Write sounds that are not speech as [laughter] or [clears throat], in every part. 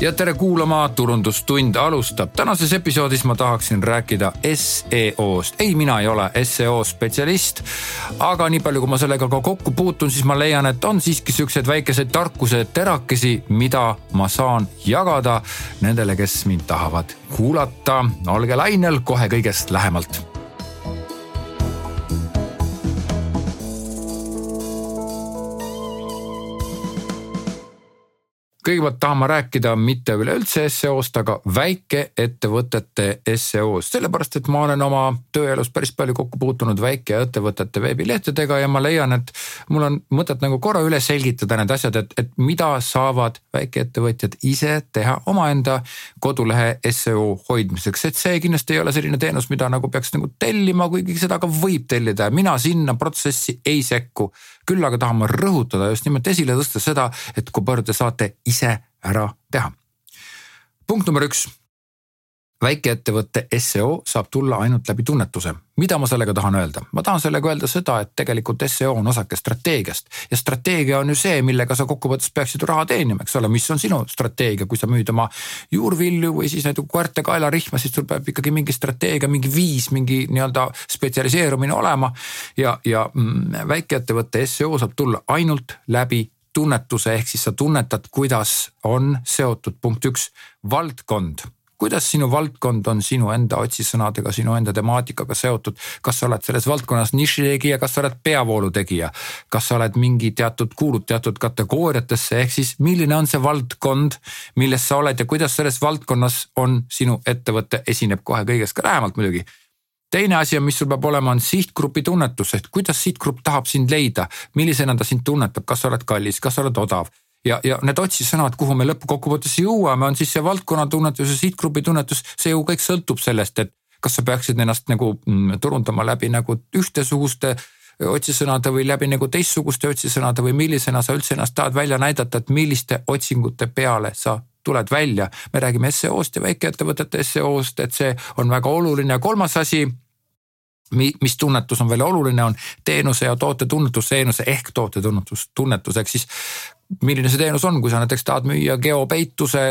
ja tere kuulama, Turundustund alustab. tänases episoodis ma tahaksin rääkida SEO-st. ei, mina ei ole seo spetsialist, aga nii palju, kui ma sellega ka kokku puutun, siis ma leian, et on siiski siukseid väikeseid tarkuse terakesi, mida ma saan jagada nendele, kes mind tahavad kuulata. olge lainel kohe kõigest lähemalt kõigepealt tahan ma rääkida mitte üleüldse seo-st, aga väikeettevõtete seo-st, sellepärast et ma olen oma tööelus päris palju kokku puutunud väikeettevõtete veebilehtedega ja ma leian, et mul on mõtet nagu korra üle selgitada need asjad, et, et mida saavad väikeettevõtjad ise teha omaenda kodulehe seo hoidmiseks, et see kindlasti ei ole selline teenus, mida nagu peaks nagu tellima, kuigi seda ka võib tellida. Ja mina sinna protsessi ei sekku küll aga tahan ma rõhutada just nimelt esile tõsta seda, et palju te saate ise ära teha. punkt number üks väikeettevõtte seo saab tulla ainult läbi tunnetuse. mida ma sellega tahan öelda? ma tahan sellega öelda seda, et tegelikult seo on osake strateegiast ja strateegia on ju see, millega sa kokkuvõttes peaksid raha teenima, eks ole, mis on sinu strateegia, kui sa müüd oma juurvilju või siis näiteks koerte kaelarihma, siis sul peab ikkagi mingi strateegia, mingi viis, mingi nii-öelda spetsialiseerumine olema. ja, ja mm, väikeettevõtte seo saab tulla ainult läbi tunnetuse, ehk siis sa tunnetad, kuidas on seotud punkt üks valdkond kuidas sinu valdkond on sinu enda otsisõnadega, sinu enda temaatikaga seotud, kas sa oled selles valdkonnas nišitegija, kas sa oled peavoolutegija, kas sa oled mingi teatud, kuulud teatud kategooriatesse, ehk siis milline on see valdkond, milles sa oled ja kuidas selles valdkonnas on sinu ettevõte esineb kohe kõigest ka lähemalt muidugi? Teine asi on, mis sul peab olema, on sihtgrupi tunnetus, et kuidas sihtgrupp tahab sind leida, millisena ta sind tunnetab, kas sa oled kallis, kas sa oled odav ja, ja need otsissõnad, kuhu me lõppkokkuvõttes jõuame, on siis see valdkonna tunnetus ja sihtgrupi tunnetus, see ju kõik sõltub sellest, et kas sa peaksid ennast nagu mm, turundama läbi nagu ühtesuguste otsisõnade või läbi nagu teistsuguste otsisõnade või millisena sa üldse ennast tahad välja näidata, et milliste otsingute peale sa tuled välja. me räägime seo-st ja väikeettevõtete seo-st, et see on väga oluline. kolmas asi mis tunnetus on veel oluline, on teenuse ja toote tunnetus, teenuse ehk toote tunnetus, tunnetus. Ehk siis milline see teenus on, kui sa näiteks tahad müüa geopeituse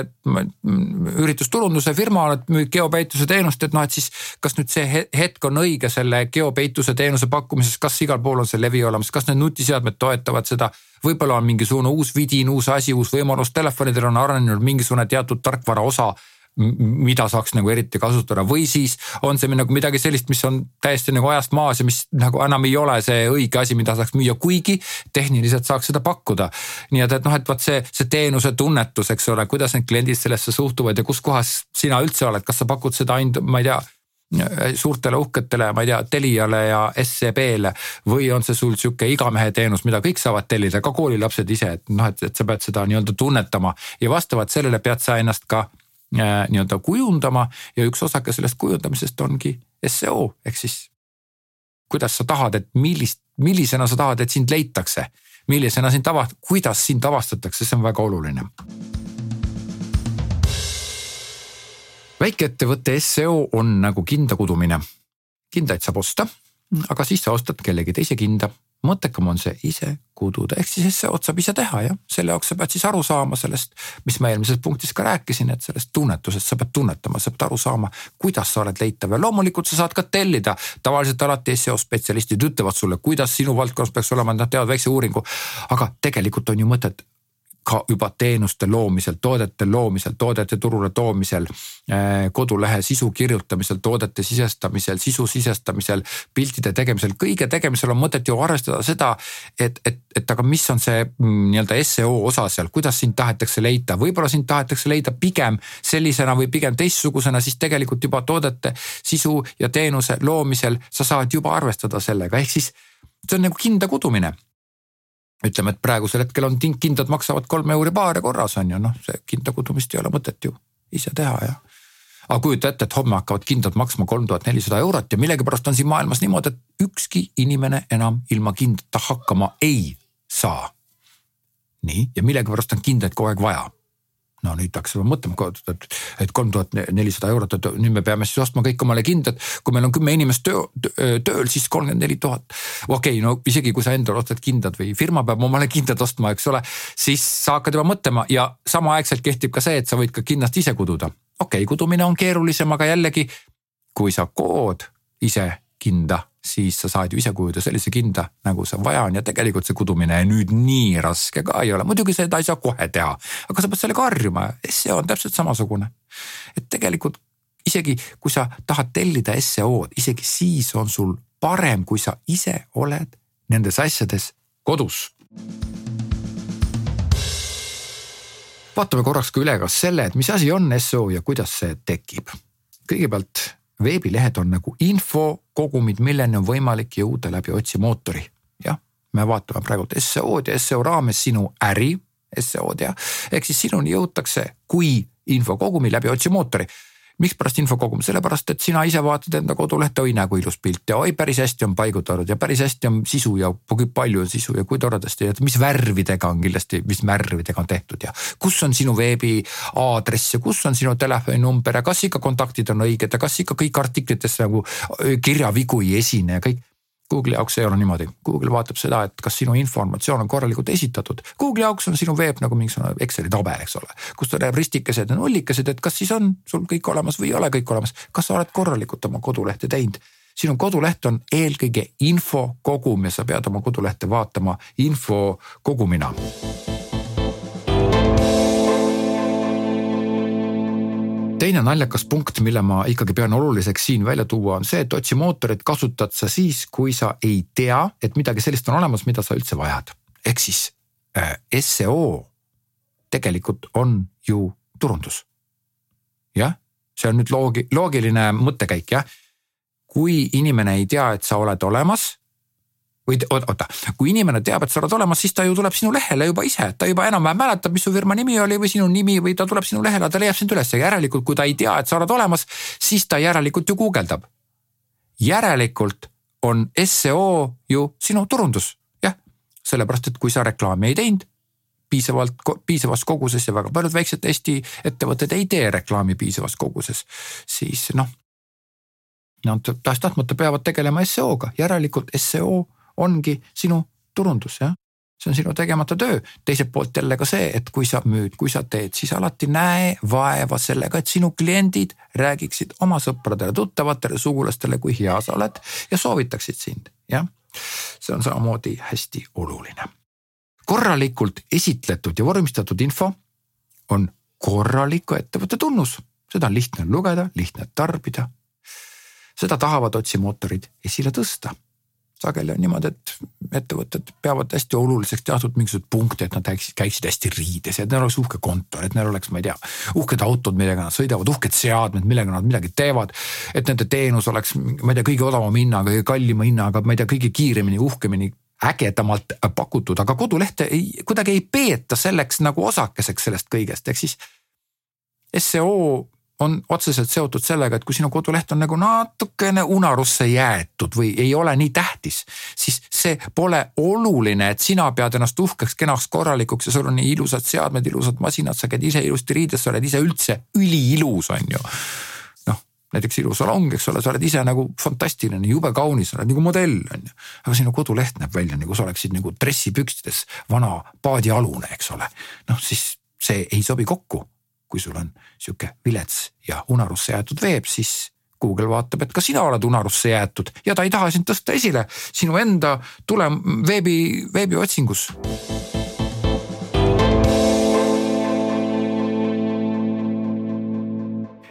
üritusturunduse firmale, et müüd geopeituse teenust, et noh, et siis kas nüüd see hetk on õige selle geopeituse teenuse pakkumises, kas igal pool on see levi olemas, kas need nutiseadmed toetavad seda? Võib-olla on mingisugune uus vidin, uus asi, uus võimalus, telefonidel on arenenud mingisugune teatud tarkvara osa mida saaks nagu eriti kasutada või siis on see nagu midagi sellist, mis on täiesti nagu ajast maas ja mis nagu enam ei ole see õige asi, mida saaks müüa, kuigi tehniliselt saaks seda pakkuda. nii et, et noh, et vot see, see teenuse tunnetus, eks ole, kuidas need kliendid sellesse suhtuvad ja kus kohas sina üldse oled, kas sa pakud seda ainult, ma ei tea suurtele uhketele, ma ei tea, Teliale ja SEB-le või on see sul sihuke igamehe teenus, mida kõik saavad tellida, ka koolilapsed ise, et noh, et, et sa pead seda nii-öelda tunnetama ja vastavalt sellele pead sa ennast ka nii-öelda kujundama ja üks osake sellest kujundamisest ongi seo ehk siis kuidas sa tahad, et millist, millisena sa tahad, et sind leitakse, millisena sind ava-, kuidas sind avastatakse, see on väga oluline. väikeettevõtte seo on nagu kinda kudumine. kindaid saab osta, aga siis sa ostad kellegi teise kinda mõttekam on see ise kududa, ehk siis SEO-d saab ise teha jah, selle jaoks sa pead siis aru saama sellest, mis ma eelmises punktis ka rääkisin, et sellest tunnetusest sa pead tunnetama, sa pead aru saama, kuidas sa oled leitav ja loomulikult sa saad ka tellida. tavaliselt alati SEO spetsialistid ütlevad sulle, kuidas sinu valdkonnas peaks olema, nad teevad väikse uuringu. aga tegelikult on ju mõtet ka juba teenuste loomisel, toodete loomisel, toodete turule toomisel, eh, kodulehe sisu kirjutamisel, toodete sisestamisel, sisu sisestamisel, piltide tegemisel, kõige tegemisel on mõtet ju arvestada seda, et, et, et aga mis on see mm, nii-öelda seo osa seal, kuidas sind tahetakse leida, võib-olla sind tahetakse leida pigem sellisena või pigem teistsugusena, siis tegelikult juba toodete sisu ja teenuse loomisel sa saad juba arvestada sellega, ehk siis see on nagu kinda kudumine ütleme, et praegusel hetkel on kindad maksavad kolm euri paare korras on ju noh, see kinda kudumist ei ole mõtet ju ise teha ja. aga kujuta ette, et homme hakkavad kindad maksma kolm tuhat nelisada eurot ja millegipärast on siin maailmas niimoodi, et ükski inimene enam ilma kindata hakkama ei saa. nii, ja millegipärast on kindaid kogu aeg vaja. No nüüd hakkasime mõtlema, et, et kolm tuhat nelisada eurot, et nüüd me peame siis ostma kõik omale kindad. kui meil on kümme inimest töö, tööl, siis kolmkümmend neli tuhat. okei okay,, no isegi kui sa endale ostad kindad või firma peab omale kindad ostma, eks ole, siis sa hakkad juba mõtlema ja samaaegselt kehtib ka see, et sa võid ka kindlast ise kududa. okei okay,, kudumine on keerulisem, aga jällegi, kui sa kood ise kinda siis sa saad ju ise kujuda sellise kinda, nagu see vaja on ja tegelikult see kudumine nüüd nii raske ka ei ole, muidugi seda ei saa kohe teha, aga sa pead sellega harjuma seo on täpselt samasugune. et tegelikult isegi kui sa tahad tellida seo-d, isegi siis on sul parem, kui sa ise oled nendes asjades kodus. vaatame korraks ka üle ka selle, et mis asi on seo ja kuidas see tekib. kõigepealt veebilehed on nagu infokogumid, milleni on võimalik jõuda läbi otsimootori. jah, me vaatame praegult seo-d ja seo raames sinu äri, seo-d jah, ehk siis sinuni jõutakse kui infokogumi läbi otsimootori mikspärast info koguma, sellepärast et sina ise vaatad enda kodulehte, oi näe kui ilus pilt ja oi päris hästi on paigutatud ja päris hästi on sisu ja kui palju on sisu ja kui toredasti ja mis värvidega on kindlasti, mis värvidega on tehtud ja kus on sinu veebi aadress ja kus on sinu telefoninumber ja kas ikka kontaktid on õiged ja kas ikka kõik artiklites nagu kirjavigu ei esine ja kõik Google'i jaoks ei ole niimoodi, Google vaatab seda, et kas sinu informatsioon on korralikult esitatud. Google'i jaoks on sinu veeb nagu mingisugune Exceli tabel, eks ole, kus ta teeb ristikesed ja nullikesed, et kas siis on sul kõik olemas või ei ole kõik olemas, kas sa oled korralikult oma kodulehte teinud? Sinu koduleht on eelkõige info kogum ja sa pead oma kodulehte vaatama info kogumina teine naljakas punkt, mille ma ikkagi pean oluliseks siin välja tuua, on see, et otsimootorit kasutad sa siis, kui sa ei tea, et midagi sellist on olemas, mida sa üldse vajad. ehk siis äh, seo tegelikult on ju turundus. jah, see on nüüd loogi-, loogiline mõttekäik jah. kui inimene ei tea, et sa oled olemas või oota, kui inimene teab, et sa oled olemas, siis ta ju tuleb sinu lehele juba ise, ta juba enam-vähem mäletab, mis su firma nimi oli või sinu nimi või ta tuleb sinu lehele, ta leiab sind üles järelikult, kui ta ei tea, et sa oled olemas, siis ta järelikult ju guugeldab. järelikult on seo ju sinu turundus, jah, sellepärast et kui sa reklaami ei teinud piisavalt, piisavas koguses ja väga paljud väiksed Eesti ettevõtted ei tee reklaami piisavas koguses, siis noh. Nad tahes-tahtmata peavad tegelema seo-ga, järelikult seo ongi sinu turundus, jah see on sinu tegemata töö. teiselt poolt jälle ka see, et kui sa müüd, kui sa teed, siis alati näe vaeva sellega, et sinu kliendid räägiksid oma sõpradele-tuttavatele, sugulastele, kui hea sa oled ja soovitaksid sind, jah. see on samamoodi hästi oluline. korralikult esitletud ja vormistatud info on korraliku ettevõtte tunnus, seda on lihtne lugeda, lihtne tarbida. seda tahavad otsimootorid esile tõsta sageli on niimoodi, et ettevõtted peavad hästi oluliseks teatud mingisuguseid punkte, et nad käiksid, käiksid hästi riides et neil oleks uhke kontor, et neil oleks, ma ei tea, uhked autod, millega nad sõidavad, uhked seadmed, millega nad midagi teevad. et nende teenus oleks, ma ei tea, kõige odavama hinnaga, kõige kallima hinnaga, ma ei tea, kõige kiiremini, uhkemini ägedamalt pakutud, aga kodulehte ei, kuidagi ei peeta selleks nagu osakeseks sellest kõigest, ehk siis seo on otseselt seotud sellega, et kui sinu koduleht on nagu natukene unarusse jäetud või ei ole nii tähtis, siis see pole oluline, et sina pead ennast uhkeks, kenaks, korralikuks ja sul on nii ilusad seadmed, ilusad masinad, sa käid ise ilusti riides, sa oled ise üldse üliilus, on ju. noh, näiteks ilusalong, eks ole, sa oled ise nagu fantastiline, jube kaunis, sa oled nagu modell, on ju. aga sinu koduleht näeb välja nagu sa oleksid nagu dressipükstes vana paadialune, eks ole. noh, siis see ei sobi kokku kui sul on sihuke vilets ja unarusse jäetud veeb, siis Google vaatab, et ka sina oled unarusse jäetud ja ta ei taha sind tõsta esile sinu enda tulem veebi, veebiotsingus.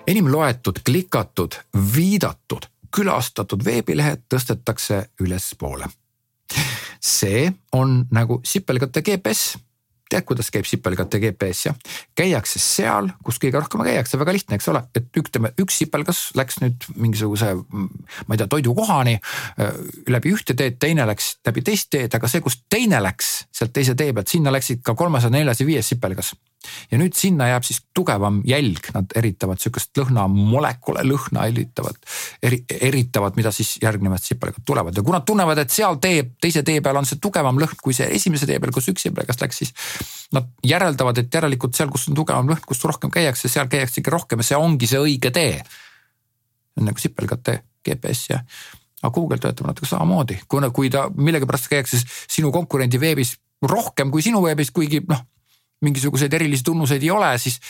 enim loetud, klikatud, viidatud, külastatud veebilehed tõstetakse ülespoole. see on nagu sipelgate GPS tead, kuidas käib sipelgate GPS jah, käiakse seal, kus kõige rohkem käiakse, väga lihtne, eks ole, et ütleme, üks sipelgas läks nüüd mingisuguse, ma ei tea, toidukohani äh, läbi ühte teed, teine läks läbi teist teed, aga see, kus teine läks sealt teise tee pealt, sinna läksid ka kolmas ja neljas ja viies sipelgas. Ja nüüd sinna jääb siis tugevam jälg, nad eritavad sihukest lõhna, molekule lõhna eritavad, eri, eritavad, mida siis järgnevad sipelgad tulevad. Ja kui nad tunnevad, et seal tee, teise tee peal on see tugevam lõhn kui see esimese tee peal, kus üks sipelgas läks, siis nad järeldavad, et järelikult seal, kus on tugevam lõhn, kus rohkem käiakse, seal käiaksegi rohkem ja see ongi see õige tee. nagu sipelgate GPS ja aga Google töötab natuke samamoodi, kuna, kui ta millegipärast käiakse sinu konkurendi veebis rohkem kui sinu veebis, kuigi noh, mingisuguseid erilisi tunnuseid ei ole, siis,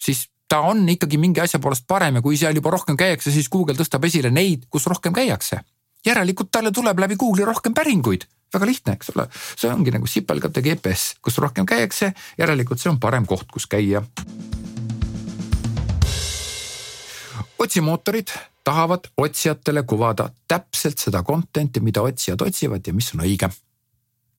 siis ta on ikkagi mingi asja poolest parem ja kui seal juba rohkem käiakse, siis Google tõstab esile neid, kus rohkem käiakse. järelikult talle tuleb läbi Google'i rohkem päringuid, väga lihtne, eks ole, see ongi nagu sipelgate GPS, kus rohkem käiakse, järelikult see on parem koht, kus käia. otsimootorid tahavad otsijatele kuvada täpselt seda content'i, mida otsijad otsivad ja mis on õige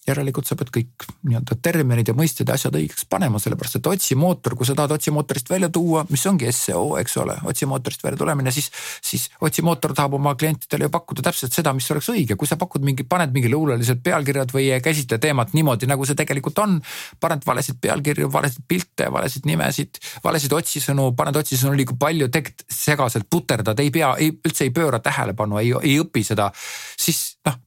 järelikult sa pead kõik nii-öelda terminid ja mõisted ja asjad õigeks panema, sellepärast et otsimootor, kui sa tahad otsimootorist välja tuua, mis ongi seo, eks ole, otsimootorist välja tulemine, siis, siis otsimootor tahab oma klientidele ju pakkuda täpselt seda, mis oleks õige, kui sa pakud mingi, paned mingi luulelised pealkirjad või ei käsitle teemat niimoodi, nagu see tegelikult on. paned valesid pealkirju, valesid pilte, valesid nimesid, valesid otsisõnu, paned otsisõnu liiga palju, tegelikult segaselt puterdad, ei pea, ei üldse ei pööra tähelepanu, ei, ei õpi seda, siis noh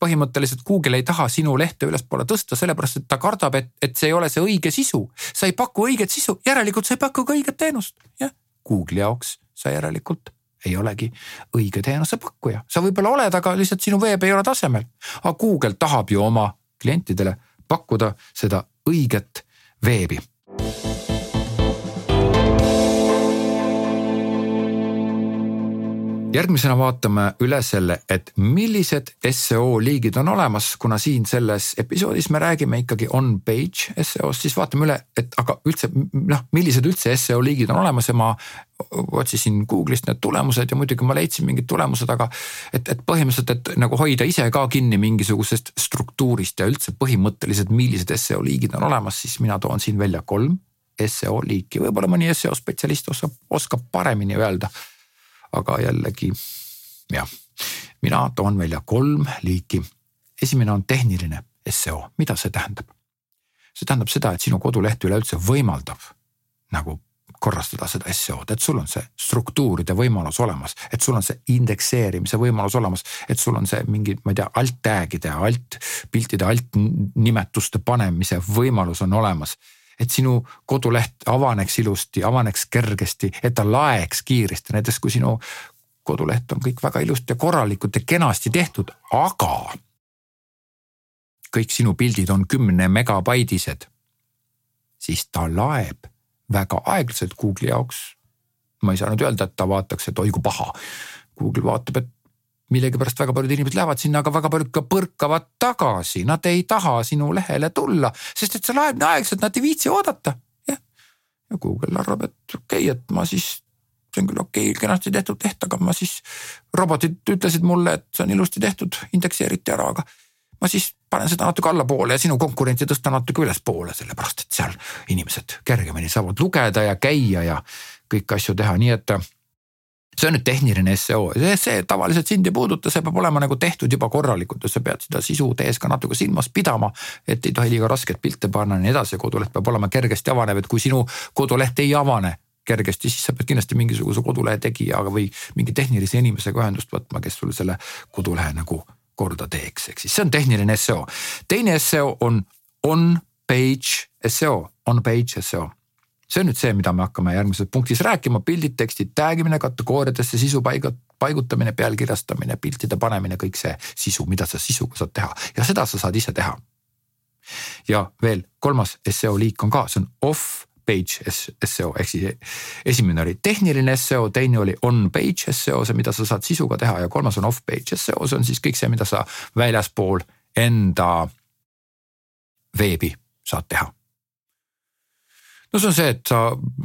põhimõtteliselt Google ei taha sinu lehte ülespoole tõsta, sellepärast et ta kardab, et, et see ei ole see õige sisu. sa ei paku õiget sisu, järelikult sa ei paku ka õiget teenust, jah. Google'i jaoks sa järelikult ei olegi õige teenusepakkuja, sa võib-olla oled, aga lihtsalt sinu veeb ei ole tasemel. aga Google tahab ju oma klientidele pakkuda seda õiget veebi järgmisena vaatame üle selle, et millised seo liigid on olemas, kuna siin selles episoodis me räägime ikkagi on-page seost, siis vaatame üle, et aga üldse noh, millised üldse seo liigid on olemas ja ma otsisin Google'ist need tulemused ja muidugi ma leidsin mingid tulemused, aga et, et põhimõtteliselt, et nagu hoida ise ka kinni mingisugusest struktuurist ja üldse põhimõtteliselt, millised seo liigid on olemas, siis mina toon siin välja kolm seo liiki, võib-olla mõni seo spetsialist oskab, oskab paremini öelda aga jällegi jah, mina toon välja kolm liiki. esimene on tehniline seo, mida see tähendab? see tähendab seda, et sinu koduleht üleüldse võimaldab nagu korrastada seda seo-d, et sul on see struktuuride võimalus olemas, et sul on see indekseerimise võimalus olemas, et sul on see mingi, ma ei tea, alt tag'ide, alt piltide, alt nimetuste panemise võimalus on olemas et sinu koduleht avaneks ilusti, avaneks kergesti, et ta laeks kiiresti, näiteks kui sinu koduleht on kõik väga ilusti ja korralikult ja kenasti tehtud, aga kõik sinu pildid on kümne megabaidised, siis ta laeb väga aeglaselt Google'i jaoks. ma ei saa nüüd öelda, et ta vaataks, et oi kui paha. Google vaatab, et millegipärast väga paljud inimesed lähevad sinna, aga väga paljud ka põrkavad tagasi, nad ei taha sinu lehele tulla, sest et see laeb nii aeglaselt, nad ei viitsi oodata. jah, ja Google arvab, et okei okay,, et ma siis, see on küll okei okay,, kenasti tehtud leht, aga ma siis, robotid ütlesid mulle, et see on ilusti tehtud, indekseeriti ära, aga ma siis panen seda natuke allapoole ja sinu konkurenti tõstan natuke ülespoole, sellepärast et seal inimesed kergemini saavad lugeda ja käia ja kõiki asju teha, nii et see on nüüd tehniline seo, see, see tavaliselt sind ei puuduta, see peab olema nagu tehtud juba korralikult ja sa pead seda sisu tehes ka natuke silmas pidama. et ei tohi liiga rasket pilte panna ja nii edasi, koduleht peab olema kergesti avanev, et kui sinu koduleht ei avane kergesti, siis sa pead kindlasti mingisuguse kodulehe tegijaga või mingi tehnilise inimesega ühendust võtma, kes sul selle kodulehe nagu korda teeks, ehk siis see on tehniline seo. teine seo on on-page seo, on-page seo see on nüüd see, mida me hakkame järgmises punktis rääkima, pildid, tekstid, tag imine kategooriatesse, sisu paigat-, paigutamine, pealkirjastamine, piltide panemine, kõik see sisu, mida sa sisuga saad teha. Ja seda sa saad ise teha. ja veel kolmas seo liik on ka, see on off page seo ehk siis esimene oli tehniline seo, teine oli on page seo, see, mida sa saad sisuga teha ja kolmas on off page seo, see on siis kõik see, mida sa väljaspool enda veebi saad teha no see on see, et sa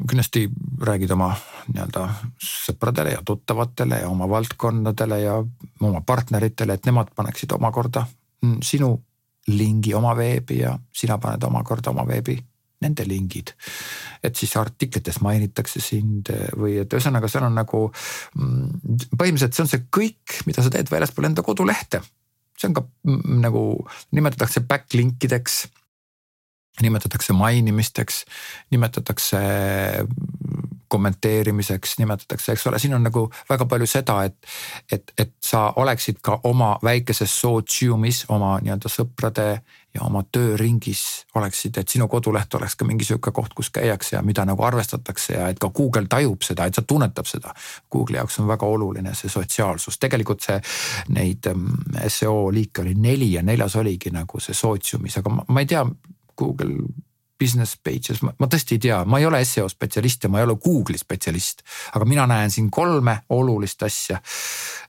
kindlasti räägid oma nii-öelda sõpradele ja tuttavatele ja oma valdkondadele ja oma partneritele, et nemad paneksid omakorda sinu lingi oma veebi ja sina paned omakorda oma veebi nende lingid. et siis artiklites mainitakse sind või et ühesõnaga, seal on nagu mm, põhimõtteliselt see on see kõik, mida sa teed väljaspool enda kodulehte. see on ka mm, nagu nimetatakse back link ideks nimetatakse mainimisteks, nimetatakse kommenteerimiseks, nimetatakse, eks ole, siin on nagu väga palju seda, et, et, et sa oleksid ka oma väikeses sootsiumis oma nii-öelda sõprade ja oma tööringis oleksid, et sinu koduleht oleks ka mingi sihuke koht, kus käiakse ja mida nagu arvestatakse ja et ka Google tajub seda, et sa tunnetab seda. Google'i jaoks on väga oluline see sotsiaalsus, tegelikult see neid mm, seo liike oli neli ja neljas oligi nagu see sootsiumis, aga ma, ma ei tea Google business pages, ma tõesti ei tea, ma ei ole seo spetsialist ja ma ei ole Google'i spetsialist. aga mina näen siin kolme olulist asja.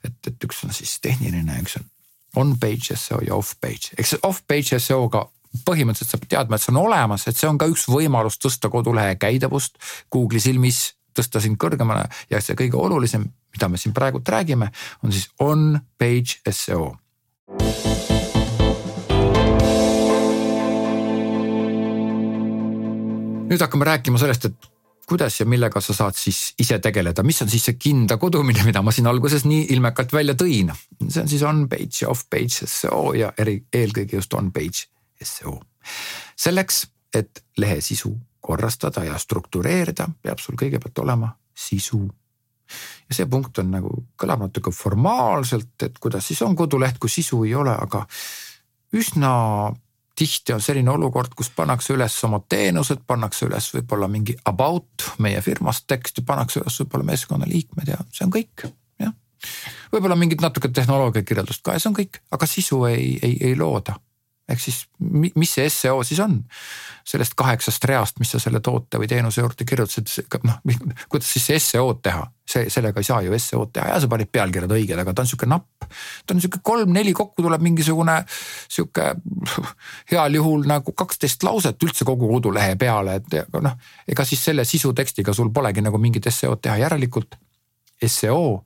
et, et üks on siis tehniline, üks on on-page seo ja off-page, eks off-page seo-ga põhimõtteliselt sa pead teadma, et see on olemas, et see on ka üks võimalus tõsta kodulehe käidavust Google'i silmis, tõsta sind kõrgemale ja see kõige olulisem, mida me siin praegult räägime, on siis on-page seo nüüd hakkame rääkima sellest, et kuidas ja millega sa saad siis ise tegeleda, mis on siis see kinda kodumine, mida ma siin alguses nii ilmekalt välja tõin. see on siis on-page ja off-page seo ja eri, eelkõige just on-page seo. selleks, et lehe sisu korrastada ja struktureerida, peab sul kõigepealt olema sisu. ja see punkt on nagu, kõlab natuke formaalselt, et kuidas siis on koduleht, kui sisu ei ole, aga üsna tihti on selline olukord, kus pannakse üles oma teenused, pannakse üles võib-olla mingi about meie firmast teksti, pannakse üles võib-olla meeskonnaliikmed ja see on kõik, jah. võib-olla mingit natuke tehnoloogiakirjeldust ka ja see on kõik, aga sisu ei, ei, ei looda ehk siis mis see seo siis on? sellest kaheksast reast, mis sa selle toote või teenuse juurde kirjutasid, noh kuidas siis see seo-d teha, see, sellega ei saa ju seo-d teha ja sa panid pealkirjad õiged, aga ta on sihuke napp. ta on sihuke kolm-neli kokku tuleb mingisugune sihuke heal juhul nagu kaksteist lauset üldse kogu kodulehe peale, et noh, ega siis selle sisutekstiga sul polegi nagu mingit seo-d teha, järelikult seo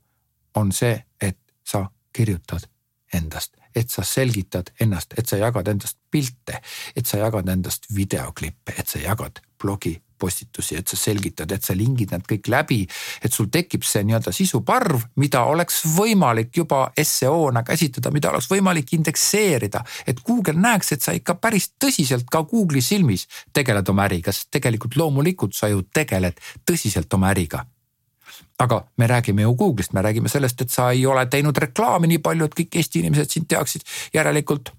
on see, et sa kirjutad endast et sa selgitad ennast, et sa jagad endast pilte, et sa jagad endast videoklippe, et sa jagad blogi postitusi, et sa selgitad, et sa lingid need kõik läbi, et sul tekib see nii-öelda sisuparv, mida oleks võimalik juba seo-na käsitleda, mida oleks võimalik indekseerida. et Google näeks, et sa ikka päris tõsiselt ka Google'i silmis tegeled oma äriga, sest tegelikult loomulikult sa ju tegeled tõsiselt oma äriga aga me räägime ju Google'ist, me räägime sellest, et sa ei ole teinud reklaami nii palju, et kõik Eesti inimesed sind teaksid. järelikult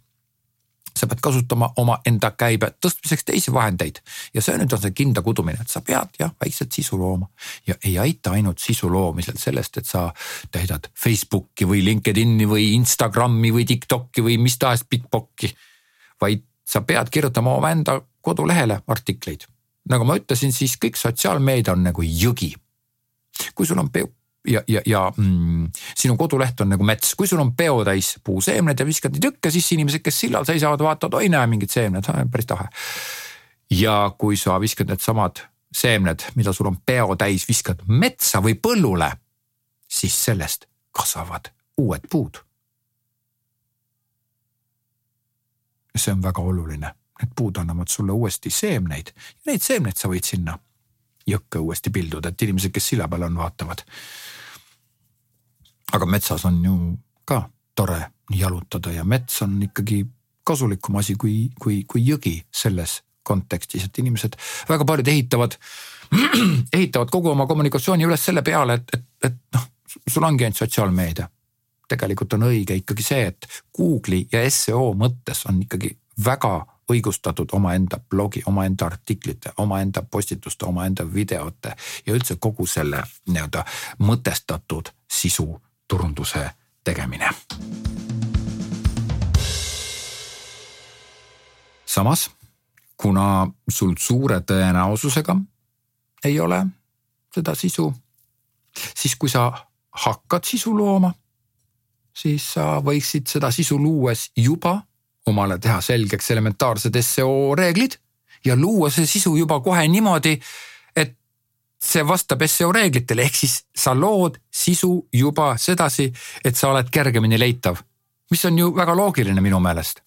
sa pead kasutama omaenda käibe tõstmiseks teisi vahendeid ja see nüüd on see kinda kudumine, et sa pead jah vaikselt sisu looma ja ei aita ainult sisu loomisel sellest, et sa täidad Facebooki või LinkedIn'i või Instagrami või TikTok'i või mis tahes Bitbocki. vaid sa pead kirjutama omaenda kodulehele artikleid. nagu ma ütlesin, siis kõik sotsiaalmeedia on nagu jõgi kui sul on peo ja, ja, ja mm, sinu koduleht on nagu mets, kui sul on peotäis puuseemned ja viskad neid jõkke, siis inimesed, kes sillal seisavad, vaatavad, oi näe mingid seemned, päris tahe. ja kui sa viskad needsamad seemned, mida sul on peotäis, viskad metsa või põllule, siis sellest kasvavad uued puud. see on väga oluline, need puud annavad sulle uuesti seemneid ja neid seemneid sa võid sinna jõkke uuesti pilduda, et inimesed, kes silla peal on, vaatavad. aga metsas on ju ka tore jalutada ja mets on ikkagi kasulikum asi kui, kui, kui jõgi selles kontekstis, et inimesed, väga paljud ehitavad, [clears throat] ehitavad kogu oma kommunikatsiooni üles selle peale, et, et, et noh, sul ongi ainult sotsiaalmeedia. tegelikult on õige ikkagi see, et Google'i ja seo mõttes on ikkagi väga õigustatud omaenda blogi, omaenda artiklite, omaenda postituste, omaenda videote ja üldse kogu selle nii-öelda mõtestatud sisu turunduse tegemine. samas, kuna sul suure tõenäosusega ei ole seda sisu, siis kui sa hakkad sisu looma, siis sa võiksid seda sisu luues juba omale teha selgeks elementaarsed seo reeglid ja luua see sisu juba kohe niimoodi, et see vastab seo reeglitele, ehk siis sa lood sisu juba sedasi, et sa oled kergemini leitav, mis on ju väga loogiline minu meelest.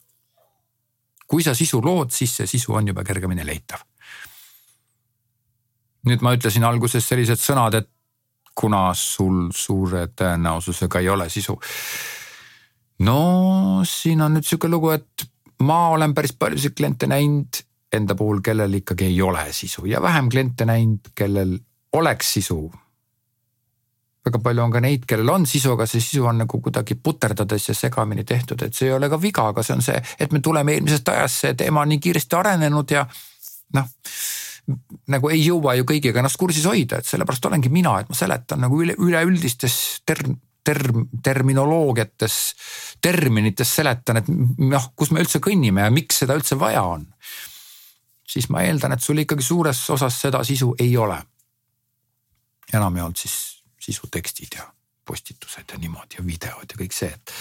kui sa sisu lood, siis see sisu on juba kergemini leitav. nüüd ma ütlesin alguses sellised sõnad, et kuna sul suure tõenäosusega ei ole sisu no siin on nüüd sihuke lugu, et ma olen päris paljusid kliente näinud, enda puhul, kellel ikkagi ei ole sisu ja vähem kliente näinud, kellel oleks sisu. väga palju on ka neid, kellel on sisu, aga see sisu on nagu kuidagi puterdades ja segamini tehtud, et see ei ole ka viga, aga see on see, et me tuleme eelmisest ajast, see teema on nii kiiresti arenenud ja noh nagu ei jõua ju kõigiga ennast kursis hoida, et sellepärast olengi mina, et ma seletan nagu üle, üleüldistes term-, term-, terminoloogiates, terminites seletan, et noh, kus me üldse kõnnime ja miks seda üldse vaja on. siis ma eeldan, et sul ikkagi suures osas seda sisu ei ole. enamjaolt siis sisutekstid ja postitused ja niimoodi ja videod ja kõik see, et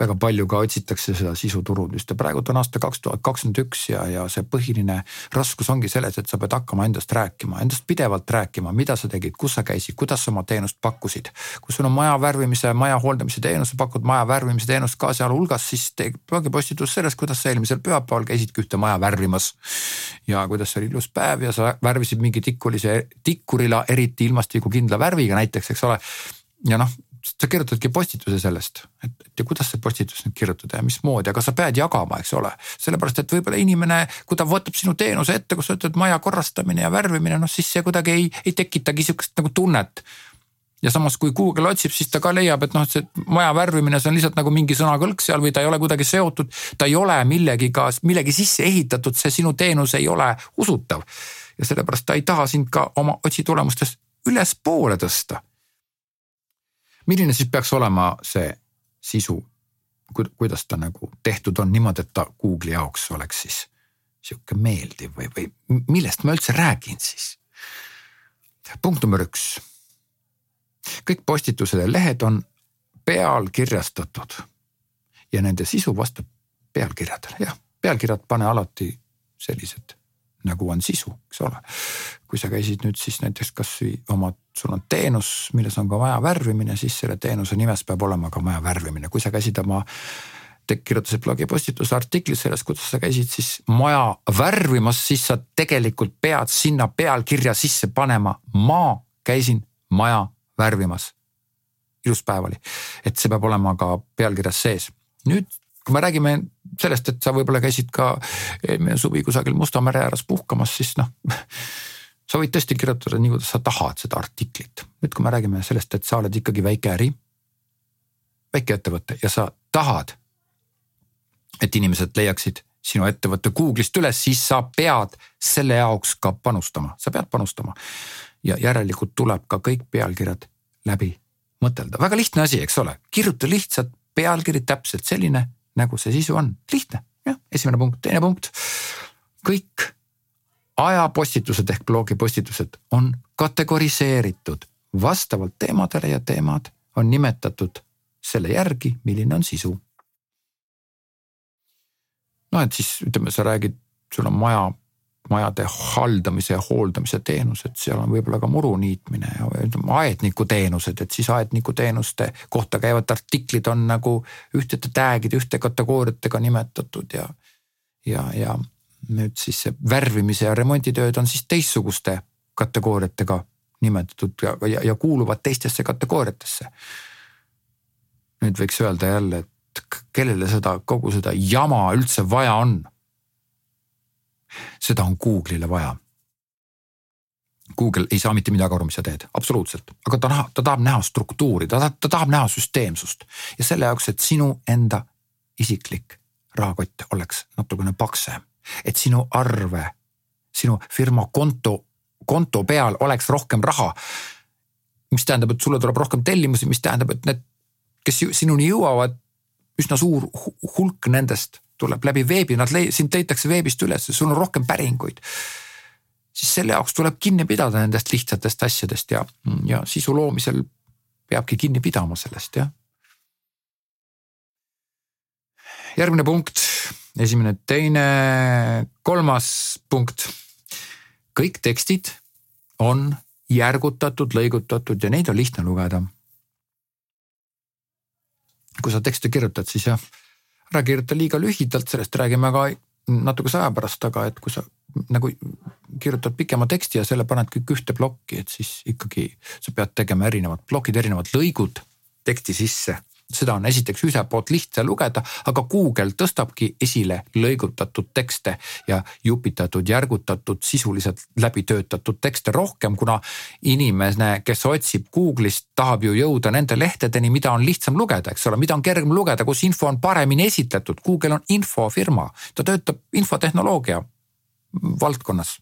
väga palju ka otsitakse seda sisuturundust ja praegu on aasta kaks tuhat kakskümmend üks ja, ja see põhiline raskus ongi selles, et sa pead hakkama endast rääkima, endast pidevalt rääkima, mida sa tegid, kus sa käisid, kuidas sa oma teenust pakkusid. kui sul on maja värvimise, maja hooldamise teenus, sa pakud maja värvimise teenust ka sealhulgas, siis tee blogipostitus sellest, kuidas sa eelmisel pühapäeval käisidki ühte maja värvimas. ja kuidas see oli ilus päev ja sa värvisid mingi tikkulise, tikkurila eriti ilmastikukindla värviga näiteks, eks ole ja noh, sa kirjutadki postituse sellest, et, ja kuidas see postitus nüüd kirjutada ja mismoodi, aga sa pead jagama, eks ole. sellepärast, et võib-olla inimene, kui ta võtab sinu teenuse ette, kus sa ütled maja korrastamine ja värvimine, noh siis see kuidagi ei, ei tekitagi sihukest nagu tunnet. ja samas, kui Google otsib, siis ta ka leiab, et noh, see maja värvimine, see on lihtsalt nagu mingi sõnakõlks seal või ta ei ole kuidagi seotud. ta ei ole millegiga, millegi sisse ehitatud, see sinu teenus ei ole usutav. ja sellepärast ta ei taha sind ka oma otsitulemustes ülespoole tõsta milline siis peaks olema see sisu, kuidas ta nagu tehtud on niimoodi, et ta Google'i jaoks oleks siis sihuke meeldiv või, või millest ma üldse räägin siis? punkt number üks. kõik postitused ja lehed on pealkirjastatud ja nende sisu vastab pealkirjadele, jah, pealkirjad pane alati sellised nagu on sisu, eks ole. kui sa käisid nüüd siis näiteks kasvõi oma, sul on teenus, milles on ka maja värvimine, siis selle teenuse nimes peab olema ka maja värvimine, kui sa käisid oma kirjutasid blogipostituse artiklit sellest, kuidas sa käisid siis maja värvimas, siis sa tegelikult pead sinna pealkirja sisse panema. ma käisin maja värvimas. ilus päev oli, et see peab olema ka pealkirjas sees. nüüd kui me räägime sellest, et sa võib-olla käisid ka eelmine suvi kusagil Musta mere ääres puhkamas, siis noh [laughs] sa võid tõesti kirjutada nii, kuidas sa tahad seda artiklit. nüüd, kui me räägime sellest, et sa oled ikkagi väike äri, väikeettevõte ja sa tahad, et inimesed leiaksid sinu ettevõtte Google'ist üles, siis sa pead selle jaoks ka panustama, sa pead panustama. ja järelikult tuleb ka kõik pealkirjad läbi mõtelda, väga lihtne asi, eks ole, kirjuta lihtsalt pealkiri täpselt selline nagu see sisu on, lihtne, jah, esimene punkt, teine punkt. kõik ajapostitused ehk blogipostitused on kategoriseeritud vastavalt teemadele ja teemad on nimetatud selle järgi, milline on sisu. no et siis ütleme, sa räägid, sul on maja majade haldamise ja hooldamise teenused, seal on võib-olla ka muru niitmine ja ütleme aedniku teenused, et siis aedniku teenuste kohta käivad artiklid on nagu ühtede tag'ide, ühte kategooriatega nimetatud ja, ja, ja nüüd siis see värvimise ja remonditööd on siis teistsuguste kategooriatega nimetatud ja, ja, ja kuuluvad teistesse kategooriatesse. nüüd võiks öelda jälle, et kellele seda, kogu seda jama üldse vaja on seda on Google'ile vaja. Google ei saa mitte midagi aru, mis sa teed, absoluutselt, aga ta tahab, ta tahab näha struktuuri, ta tahab, ta tahab näha süsteemsust ja selle jaoks, et sinu enda isiklik rahakott oleks natukene paksem, et sinu arve, sinu firma konto, konto peal oleks rohkem raha. mis tähendab, et sulle tuleb rohkem tellimusi, mis tähendab, et need, kes sinuni jõuavad, üsna suur hulk nendest tuleb läbi veebi, nad lei-, sind leitakse veebist üles, sul on rohkem päringuid. siis selle jaoks tuleb kinni pidada nendest lihtsatest asjadest ja, ja sisu loomisel peabki kinni pidama sellest, jah. järgmine punkt, esimene, teine, kolmas punkt. kõik tekstid on järgutatud, lõigutatud ja neid on lihtne lugeda. kui sa tekste kirjutad, siis jah ära kirjuta liiga lühidalt, sellest räägime ka natukese aja pärast, aga et kui sa nagu kirjutad pikema teksti ja selle paned kõik ühte plokki, et siis ikkagi sa pead tegema erinevad plokid, erinevad lõigud teksti sisse seda on esiteks ühelt poolt lihtne lugeda, aga Google tõstabki esile lõigutatud tekste ja jupitatud, järgutatud, sisuliselt läbi töötatud tekste rohkem, kuna inimene, kes otsib Google'ist, tahab ju jõuda nende lehtedeni, mida on lihtsam lugeda, eks ole, mida on kergem lugeda, kus info on paremini esitletud. Google on infofirma, ta töötab infotehnoloogia valdkonnas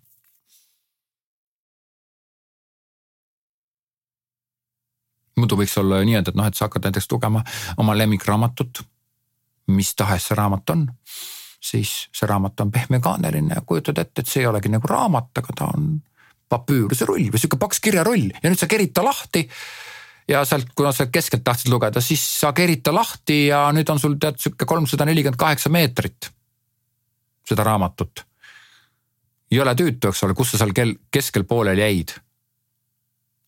muidu võiks olla ju nii, et, noh, et sa hakkad näiteks lugema oma lemmikraamatut, mis tahes see raamat on, siis see raamat on pehmekaaneline ja kujutad ette, et see ei olegi nagu raamat, aga ta on papüüruse rull või sihuke paks kirjarull ja nüüd sa kerid ta lahti ja sealt, kuna sa keskelt tahtsid lugeda, siis sa kerid ta lahti ja nüüd on sul tead sihuke kolmsada nelikümmend kaheksa meetrit seda raamatut. jõle tüütu, eks ole, kus sa seal kel-, keskel poolel jäid.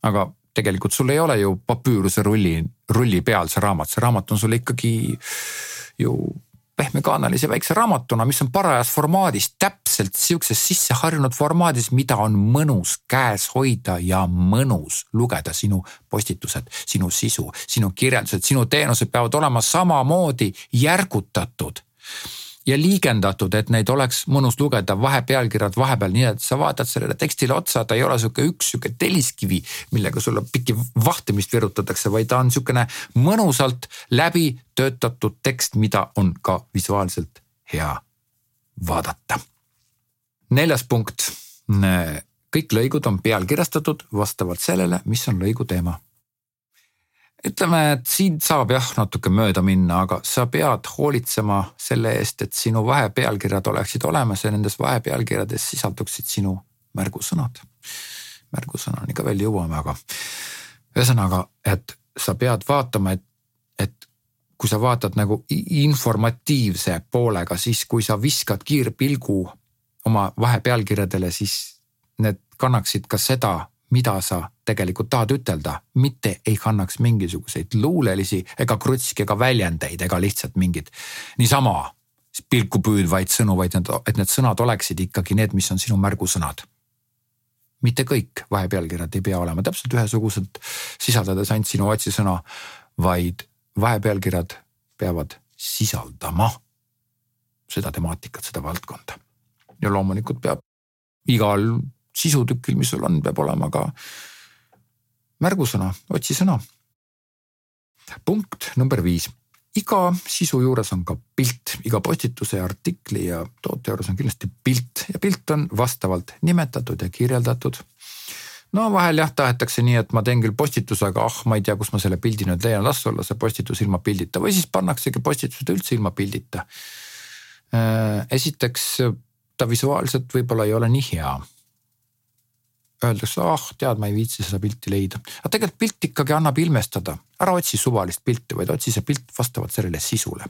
aga tegelikult sul ei ole ju papüüruse rulli, rulli peal see raamat, see raamat on sul ikkagi ju pehmekaanalise väikse raamatuna, mis on parajas formaadis, täpselt sihukeses sisseharjunud formaadis, mida on mõnus käes hoida ja mõnus lugeda. sinu postitused, sinu sisu, sinu kirjeldused, sinu teenused peavad olema samamoodi järgutatud ja liigendatud, et neid oleks mõnus lugeda, vahepealkirjad vahepeal, nii et sa vaatad sellele tekstile otsa, ta ei ole sihuke üks sihuke telliskivi, millega sulle pikki vahtimist virutatakse, vaid ta on sihukene mõnusalt läbi töötatud tekst, mida on ka visuaalselt hea vaadata. neljas punkt. kõik lõigud on pealkirjastatud vastavalt sellele, mis on lõigu teema ütleme, et siin saab jah natuke mööda minna, aga sa pead hoolitsema selle eest, et sinu vahepealkirjad oleksid olemas ja nendes vahepealkirjades sisalduksid sinu märgusõnad. märgusõnani ka veel jõuame, aga ühesõnaga, et sa pead vaatama, et, et kui sa vaatad nagu informatiivse poolega, siis kui sa viskad kiirpilgu oma vahepealkirjadele, siis need kannaksid ka seda mida sa tegelikult tahad ütelda, mitte ei kannaks mingisuguseid luulelisi ega krutski ega väljendeid ega lihtsalt mingit niisama pilku püüdvaid sõnu, vaid need, et need sõnad oleksid ikkagi need, mis on sinu märgusõnad. mitte kõik vahepealkirjad ei pea olema täpselt ühesugused, sisaldades ainult sinu otsisõna, vaid vahepealkirjad peavad sisaldama seda temaatikat, seda valdkonda. ja loomulikult peab igal sisutükil, mis sul on, peab olema ka märgusõna, otsisõna. punkt number viis, iga sisu juures on ka pilt, iga postituse artikli ja toote juures on kindlasti pilt ja pilt on vastavalt nimetatud ja kirjeldatud no vahel jah, tahetakse nii, et ma teen küll postituse, aga ah, ma ei tea, kus ma selle pildi nüüd leian, las olla see postitus ilma pildita või siis pannaksegi postitused üldse ilma pildita. Äh, esiteks ta visuaalselt võib-olla ei ole nii hea öeldakse, ah tead, ma ei viitsi seda pilti leida. aga tegelikult pilt ikkagi annab ilmestada, ära otsi suvalist pilti, vaid otsi see pilt vastavalt sellele sisule.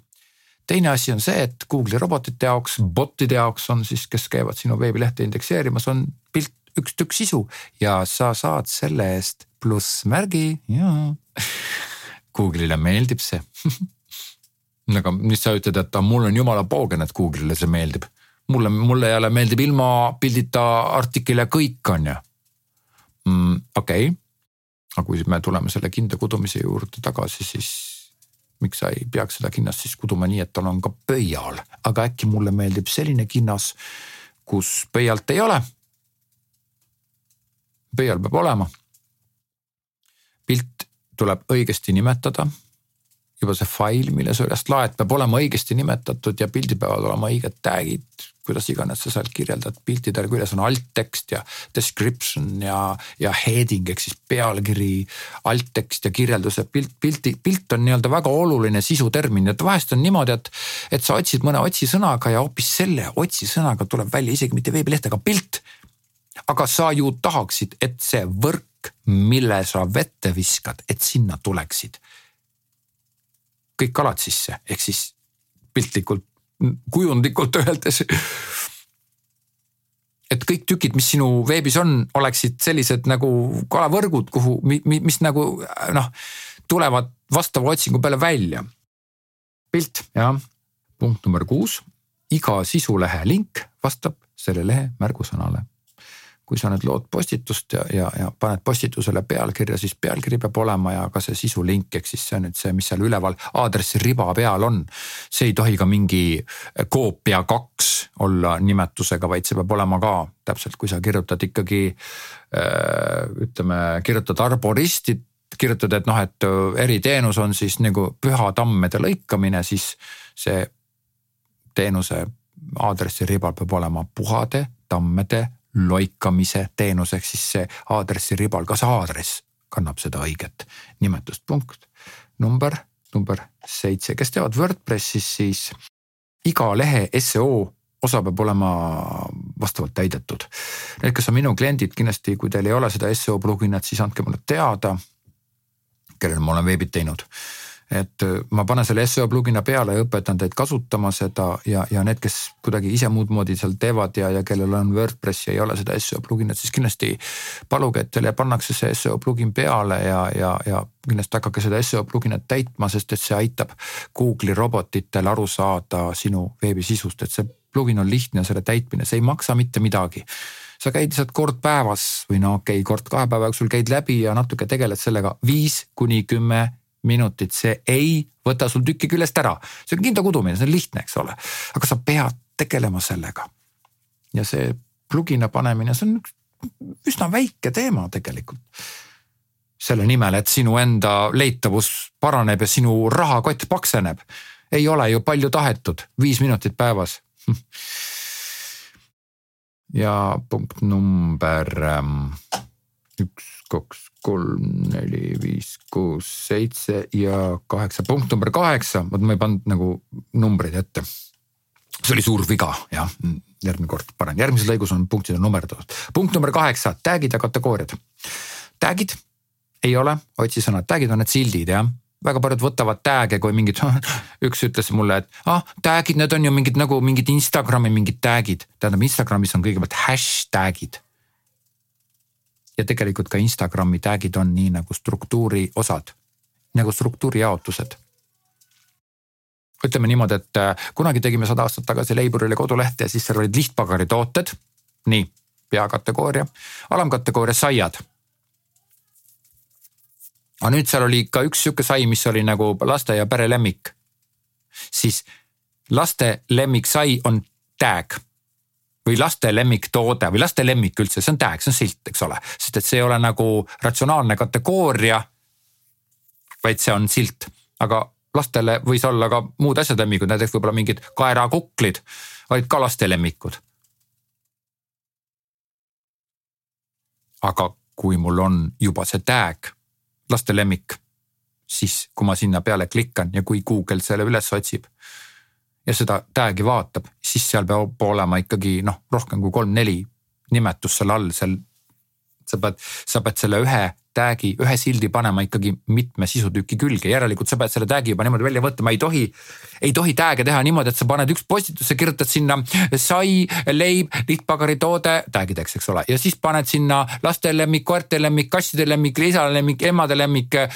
teine asi on see, et Google'i robotite jaoks, bot'ide jaoks on siis, kes käivad sinu veebilehte indekseerimas, on pilt üks tükk sisu. Ja sa saad selle eest plussmärgi ja [laughs] Google'ile meeldib see. [laughs] Aga mis sa ütled, et mul on jumala poogen, et Google'ile see meeldib? Mulle, mulle jälle meeldib ilma pildita artiklile kõik, on ju mm,. okei okay., aga kui me tuleme selle kinda kudumise juurde tagasi, siis miks sa ei peaks seda kinnast siis kuduma nii, et tal on ka pöial, aga äkki mulle meeldib selline kinnas, kus pöialt ei ole. pöial peab olema. pilt tuleb õigesti nimetada juba see fail, mille sa üles laed, peab olema õigesti nimetatud ja pildil peavad olema õiged tag'id, kuidas iganes sa sealt kirjeldad, piltidel küljes on alt-tekst ja description ja, ja heading ehk siis pealkiri, alt-tekst ja kirjelduse pilt, pilti, pilt on nii-öelda väga oluline sisutermin, et vahest on niimoodi, et, et sa otsid mõne otsisõnaga ja hoopis selle otsisõnaga tuleb välja isegi mitte veebileht, aga pilt. aga sa ju tahaksid, et see võrk, mille sa vette viskad, et sinna tuleksid kõik kalad sisse, ehk siis piltlikult, kujundlikult öeldes. et kõik tükid, mis sinu veebis on, oleksid sellised nagu kalavõrgud, kuhu, mis nagu noh, tulevad vastava otsingu peale välja. pilt, jah. punkt number kuus, iga sisulehe link vastab selle lehe märgusõnale kui sa nüüd lood postitust ja, ja, ja paned postitusele pealkirja, siis pealkiri peab olema ja ka see sisulink, ehk siis see on nüüd see, mis seal üleval aadressi riba peal on. see ei tohi ka mingi koopia kaks olla nimetusega, vaid see peab olema ka täpselt, kui sa kirjutad ikkagi äh, ütleme, kirjutad arboristit kirjutad, et noh, et eriteenus on siis nagu pühatammede lõikamine, siis see teenuse aadressi ribal peab olema puhade tammede loikamise teenus, ehk siis see aadressi ribal, kas aadress kannab seda õiget nimetust, punkt. number, number seitse, kes teavad Wordpressis, siis iga lehe seo osa peab olema vastavalt täidetud. Need, kes on minu kliendid, kindlasti, kui teil ei ole seda seo pluginat, siis andke mulle teada, kellele ma olen veebid teinud et äh, ma panen selle seo plugin'a peale ja õpetan teid kasutama seda ja, ja need, kes kuidagi ise muud moodi seal teevad ja, ja kellel on WordPress ja ei ole seda seo plugin'it, siis kindlasti paluge, et teile pannakse see seo plugin peale ja, ja, ja kindlasti hakake seda seo plugin'it täitma, sest et see aitab Google'i robotitel aru saada sinu veebisisust, et see plugin on lihtne, selle täitmine, see ei maksa mitte midagi. Sa käid lihtsalt kord päevas või no okei okay,, kord kahe päeva jooksul käid läbi ja natuke tegeled sellega viis kuni kümme minutit, see ei võta sul tükki küljest ära. see on kinda kudumine, see on lihtne, eks ole, aga sa pead tegelema sellega. ja see plugina panemine, see on üks üsna väike teema tegelikult. selle nimel, et sinu enda leitavus paraneb ja sinu rahakott pakseneb. ei ole ju palju tahetud, viis minutit päevas [laughs] ja punkt number ähm, üks, kaks, kolm, neli, viis, kuus, seitse ja kaheksa. punkt number kaheksa, vot ma ei pannud nagu numbreid ette. see oli suur viga, jah, järgmine kord panen, järgmises lõigus on punktid on nummerdatud. punkt number kaheksa, tag'id ja kategooriad. Tag'id ei ole otsisõnad, tag'id on need sildid jah väga paljud võtavad tag'e kui mingid, [laughs] üks ütles mulle, et ah tag'id, need on ju mingid nagu mingid Instagrami mingid tag'id. tähendab, Instagramis on kõigepealt hashtag'id ja tegelikult ka Instagrami tag'id on nii nagu struktuuri osad, nagu struktuuri jaotused. ütleme niimoodi, et äh, kunagi tegime sada aastat tagasi Leiburile kodulehte ja siis seal olid lihtpagaritooted. nii, peakategooria, alamkategooria saiad. aga nüüd seal oli ka üks sihuke sai, mis oli nagu laste ja pere lemmik. siis laste lemmiksai on tag või laste lemmiktoode või laste lemmik üldse, see on tag, see on silt, eks ole, sest et see ei ole nagu ratsionaalne kategooria. vaid see on silt, aga lastele võis olla ka muud asjad lemmikud, näiteks võib-olla mingid kaerakuklid olid ka laste lemmikud. aga kui mul on juba see tag laste lemmik, siis kui ma sinna peale klikkan ja kui Google selle üles otsib ja seda tag'i vaatab, siis seal peab olema ikkagi noh, rohkem kui kolm-neli nimetust seal all, seal. sa pead, sa pead selle ühe tag'i, ühe sildi panema ikkagi mitme sisutüki külge, järelikult sa pead selle tag'i juba niimoodi välja võtma, ei tohi. ei tohi tag'e teha niimoodi, et sa paned üks postitusse, kirjutad sinna sai, leib, lihtpagaritoode, tag ideks, eks ole, ja siis paned sinna laste lemmik, koerte lemmik, kasside lemmik, isade lemmik, emade lemmik äh,,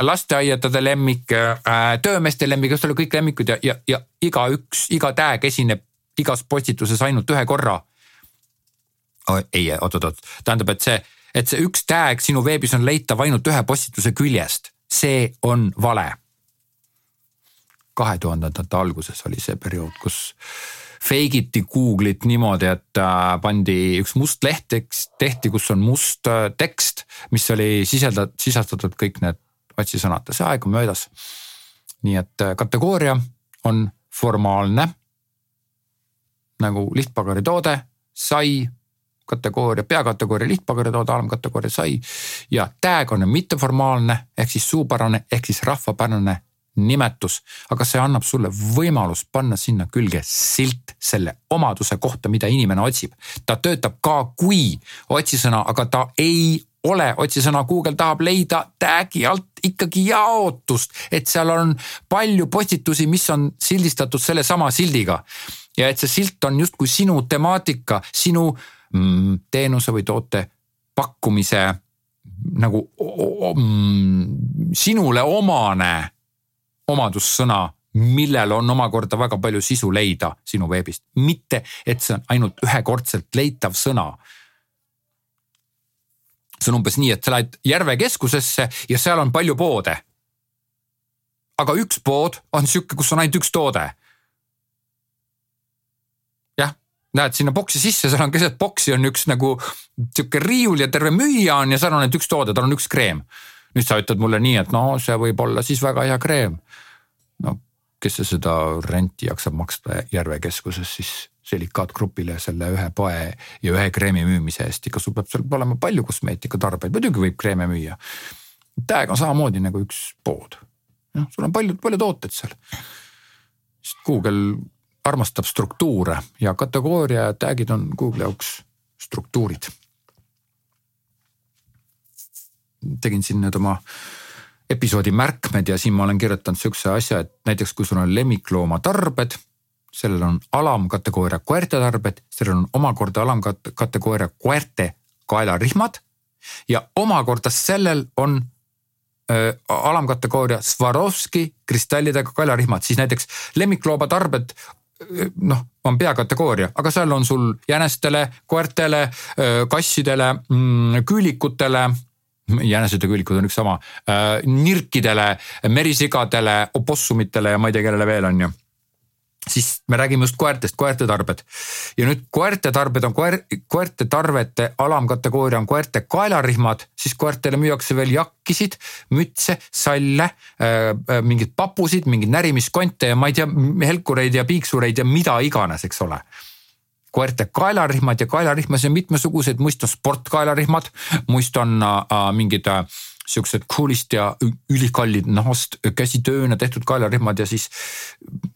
lasteaiadade lemmik äh,, töömeeste lemmik, eks ole, kõik lemmikud ja, ja, ja igaüks, iga tag esineb igas postituses ainult ühe korra oh,. ei, oot-oot-oot, tähendab, et see et see üks tag sinu veebis on leitav ainult ühe postituse küljest, see on vale. kahe tuhandendate alguses oli see periood, kus fake iti Google'it niimoodi, et äh, pandi üks must leht, tehti, kus on must äh, tekst, mis oli sisaldatud, sisaldatud kõik need otsisõnad, see aeg on möödas. nii et äh, kategooria on formaalne nagu lihtpagaritoode, sai kategooria, peakategooria lihtpaberitoode, alamkategooria sai. ja tag on mitteformaalne ehk siis suupärane ehk siis rahvapärane nimetus, aga see annab sulle võimalust panna sinna külge silt selle omaduse kohta, mida inimene otsib. ta töötab ka kui otsisõna, aga ta ei ole otsisõna, Google tahab leida tag'i alt ikkagi jaotust, et seal on palju postitusi, mis on sildistatud sellesama sildiga. ja et see silt on justkui sinu temaatika, sinu teenuse või toote pakkumise nagu mm, sinule omane omadussõna, millel on omakorda väga palju sisu leida sinu veebist, mitte et see on ainult ühekordselt leitav sõna. see on umbes nii, et sa lähed järve keskusesse ja seal on palju poode. aga üks pood on sihuke, kus on ainult üks toode. jah, lähed sinna boksi sisse, seal on keset boksi on üks nagu sihuke riiul ja terve müüja on ja seal on ainult üks toode, tal on üks kreem. nüüd sa ütled mulle nii, et no see võib olla siis väga hea kreem. no kes see seda renti jaksab maksta Järve keskuses siis Selikaatgrupile selle ühe poe ja ühe kreemi müümise eest, ikka sul peab seal olema palju kosmeetikatarbeid, muidugi võib kreeme müüa. On samamoodi nagu üks pood, noh, sul on palju, palju tooteid seal. Google armastab struktuure ja kategooria ja tag'id on Google'i jaoks struktuurid. tegin siin nüüd oma episoodi märkmed ja siin ma olen kirjutanud sihukese asja, et näiteks kui sul on lemmikloomatarbed sellel on alamkategooria koerte tarbed, sellel on omakorda alamkategooria koerte kaelarihmad ja omakorda sellel on äh, alamkategooria Swarovski kristallidega kaelarihmad, siis näiteks lemmikloomatarbed noh, on peakategooria, aga seal on sul jänestele, koertele, kassidele, mm, küülikutele jänesed ja küülikud on üks sama, nirkidele, merisigadele, opossumitele ja ma ei tea, kellele veel on ju siis me räägime just koertest, koerte tarbed. ja nüüd koerte tarbed on koer, koerte tarvete alamkategooria on koerte kaelarihmad, siis koertele müüakse veel jakkisid, mütse, salle äh,, äh mingeid papusid, mingeid närimiskonte ja ma ei tea, helkureid ja piiksureid ja mida iganes, eks ole. Koerte kaelarihmad ja kaelarihmas on mitmesuguseid, muist on sportkaelarihmad, muist on äh, mingid äh, siuksed cool'ist ja ülikallid nahast käsitööna tehtud kaelarihmad ja siis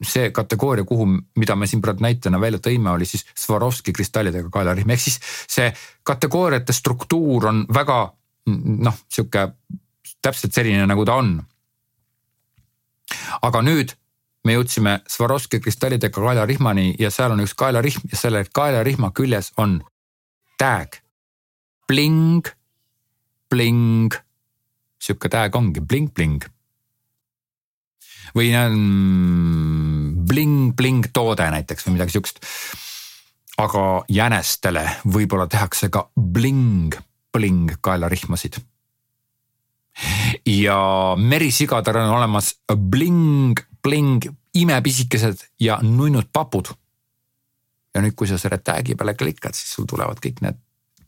see kategooria, kuhu, mida me siin praegu näitena välja tõime, oli siis Swarovski kristallidega kaelarihm, ehk siis see kategooriate struktuur on väga noh, sihuke täpselt selline, nagu ta on. aga nüüd me jõudsime Swarovski kristallidega kaelarihmani ja seal on üks kaelarihm ja selle kaelarihma küljes on tag, bling, bling sihuke tag ongi bling-bling. või mm, bling-bling toode näiteks või midagi sihukest. aga jänestele võib-olla tehakse ka bling-bling kaelarihmasid. ja merisigadel on olemas bling-bling imepisikesed ja nunnud papud. ja nüüd, kui sa selle tag'i peale klikad, siis sul tulevad kõik need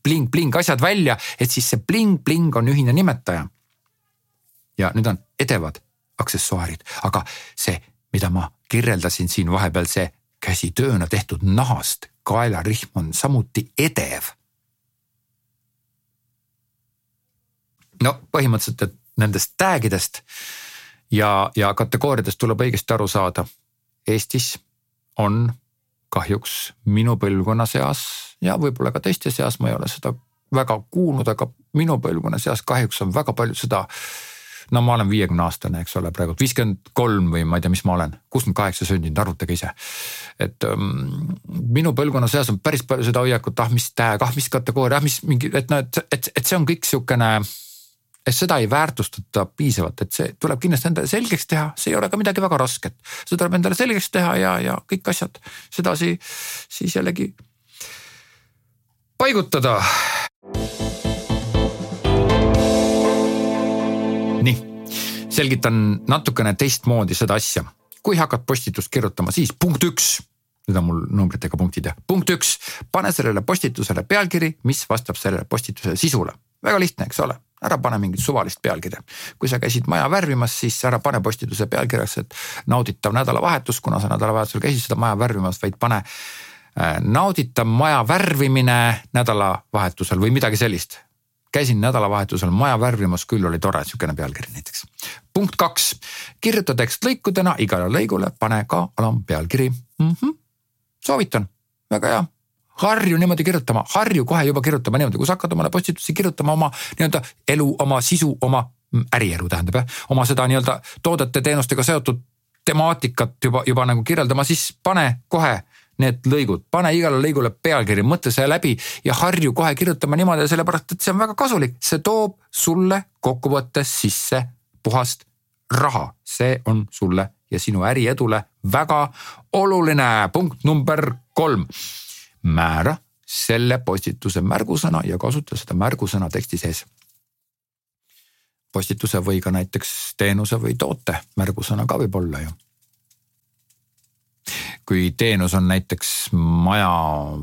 bling-bling asjad välja, et siis see bling-bling on ühine nimetaja ja need on edevad aksessuaarid, aga see, mida ma kirjeldasin siin vahepeal, see käsitööna tehtud nahast kaelarihm on samuti edev. no põhimõtteliselt, et nendest tag idest ja, ja kategooriadest tuleb õigesti aru saada. Eestis on kahjuks minu põlvkonna seas ja võib-olla ka teiste seas, ma ei ole seda väga kuulnud, aga minu põlvkonna seas kahjuks on väga palju seda äh, no ma olen viiekümne aastane, eks ole, praegu viiskümmend kolm või ma ei tea, mis ma olen, kuuskümmend kaheksa sündinud, arvutage ise. et um, minu põlvkonna seas on päris palju seda hoiakut, ah mis tag, ah mis kategooria, ah mis mingi, et noh, et, et, et see on kõik sihukene et seda ei väärtustata piisavalt, et see tuleb kindlasti endale selgeks teha, see ei ole ka midagi väga rasket. see tuleb endale selgeks teha ja, ja kõik asjad sedasi siis jällegi paigutada selgitan natukene teistmoodi seda asja. kui hakkad postitust kirjutama, siis punkt üks, need on mul numbritega punktid jah, punkt üks, pane sellele postitusele pealkiri, mis vastab sellele postituse sisule. väga lihtne, eks ole, ära pane mingit suvalist pealkirja. kui sa käisid maja värvimas, siis ära pane postituse pealkirjaks, et nauditav nädalavahetus, kuna sa nädalavahetusel käisid seda maja värvimas, vaid pane äh, nauditav maja värvimine nädalavahetusel või midagi sellist käisin nädalavahetusel maja värvimas, küll oli tore, sihukene pealkiri näiteks. punkt kaks, kirjuta tekst lõikudena, igale lõigule pane ka alampealkiri mm. -hmm. soovitan, väga hea harju niimoodi kirjutama, harju kohe juba kirjutama niimoodi, kui sa hakkad omale postitusi kirjutama oma nii-öelda elu, oma sisu, oma mm, ärielu tähendab jah, oma seda nii-öelda toodete, teenustega seotud temaatikat juba, juba nagu kirjeldama, siis pane kohe need lõigud, pane igale lõigule pealkiri, mõtle see läbi ja harju kohe kirjutama niimoodi, sellepärast et see on väga kasulik, see toob sulle kokkuvõttes sisse puhast raha, see on sulle ja sinu äriedule väga oluline. punkt number kolm, määra selle postituse märgusõna ja kasuta seda märgusõna teksti sees. postituse või ka näiteks teenuse või toote märgusõna ka võib olla ju kui teenus on näiteks maja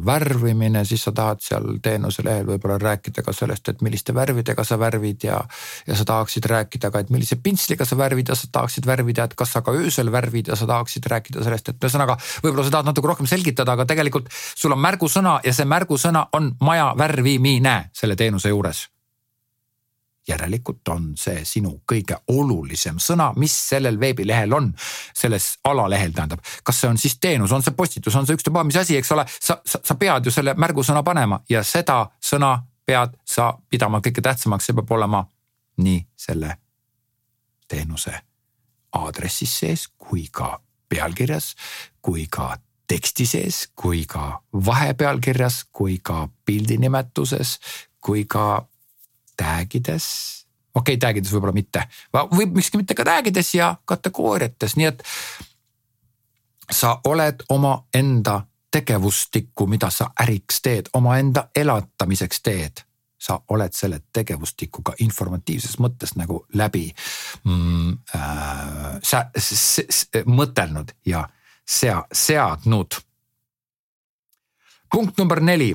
värvimine, siis sa tahad seal teenuse lehel võib-olla rääkida ka sellest, et milliste värvidega sa värvid ja. ja sa tahaksid rääkida ka, et millise pintsliga sa värvid ja sa tahaksid värvida, et kas sa ka öösel värvid ja sa tahaksid rääkida sellest, et ühesõnaga. võib-olla sa tahad natuke rohkem selgitada, aga tegelikult sul on märgusõna ja see märgusõna on maja värvimine selle teenuse juures järelikult on see sinu kõige olulisem sõna, mis sellel veebilehel on, selles alalehel tähendab. kas see on siis teenus, on see postitus, on see ükstapuha mis asi, eks ole, sa, sa, sa pead ju selle märgusõna panema ja seda sõna pead sa pidama kõige tähtsamaks, see peab olema nii selle teenuse aadressis sees kui ka pealkirjas, kui ka teksti sees, kui ka vahepealkirjas, kui ka pildi nimetuses, kui ka tag ides, okei okay,, tag ides võib-olla mitte, võib miski mitte ka tag ides ja kategooriates, nii et sa oled omaenda tegevustikku, mida sa äriks teed, omaenda elatamiseks teed. Sa oled selle tegevustikuga informatiivses mõttes nagu läbi mm, äh, sa, mõtelnud ja sea, seadnud. punkt number neli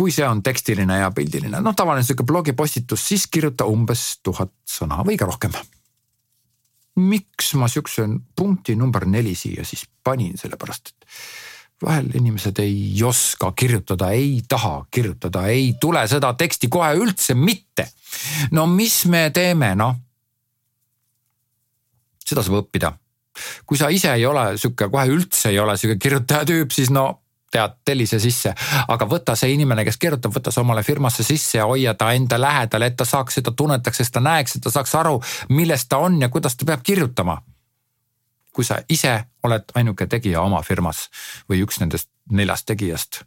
kui see on tekstiline ja pildiline, noh tavaline sihuke blogipostitus, siis kirjuta umbes tuhat sõna või ka rohkem. miks ma sihukese punkti number neli siia siis panin, sellepärast et vahel inimesed ei oska kirjutada, ei taha kirjutada, ei tule seda teksti kohe üldse mitte. no mis me teeme, noh. seda saab õppida. kui sa ise ei ole sihuke, kohe üldse ei ole sihuke kirjutaja tüüp, siis no tead, telli see sisse. aga võta see inimene, kes kirjutab, võta see omale firmasse sisse ja hoia ta enda lähedal, et ta saaks seda tunnetaks, et ta näeks, et ta saaks aru, milles ta on ja kuidas ta peab kirjutama. kui sa ise oled ainuke tegija oma firmas või üks nendest neljast tegijast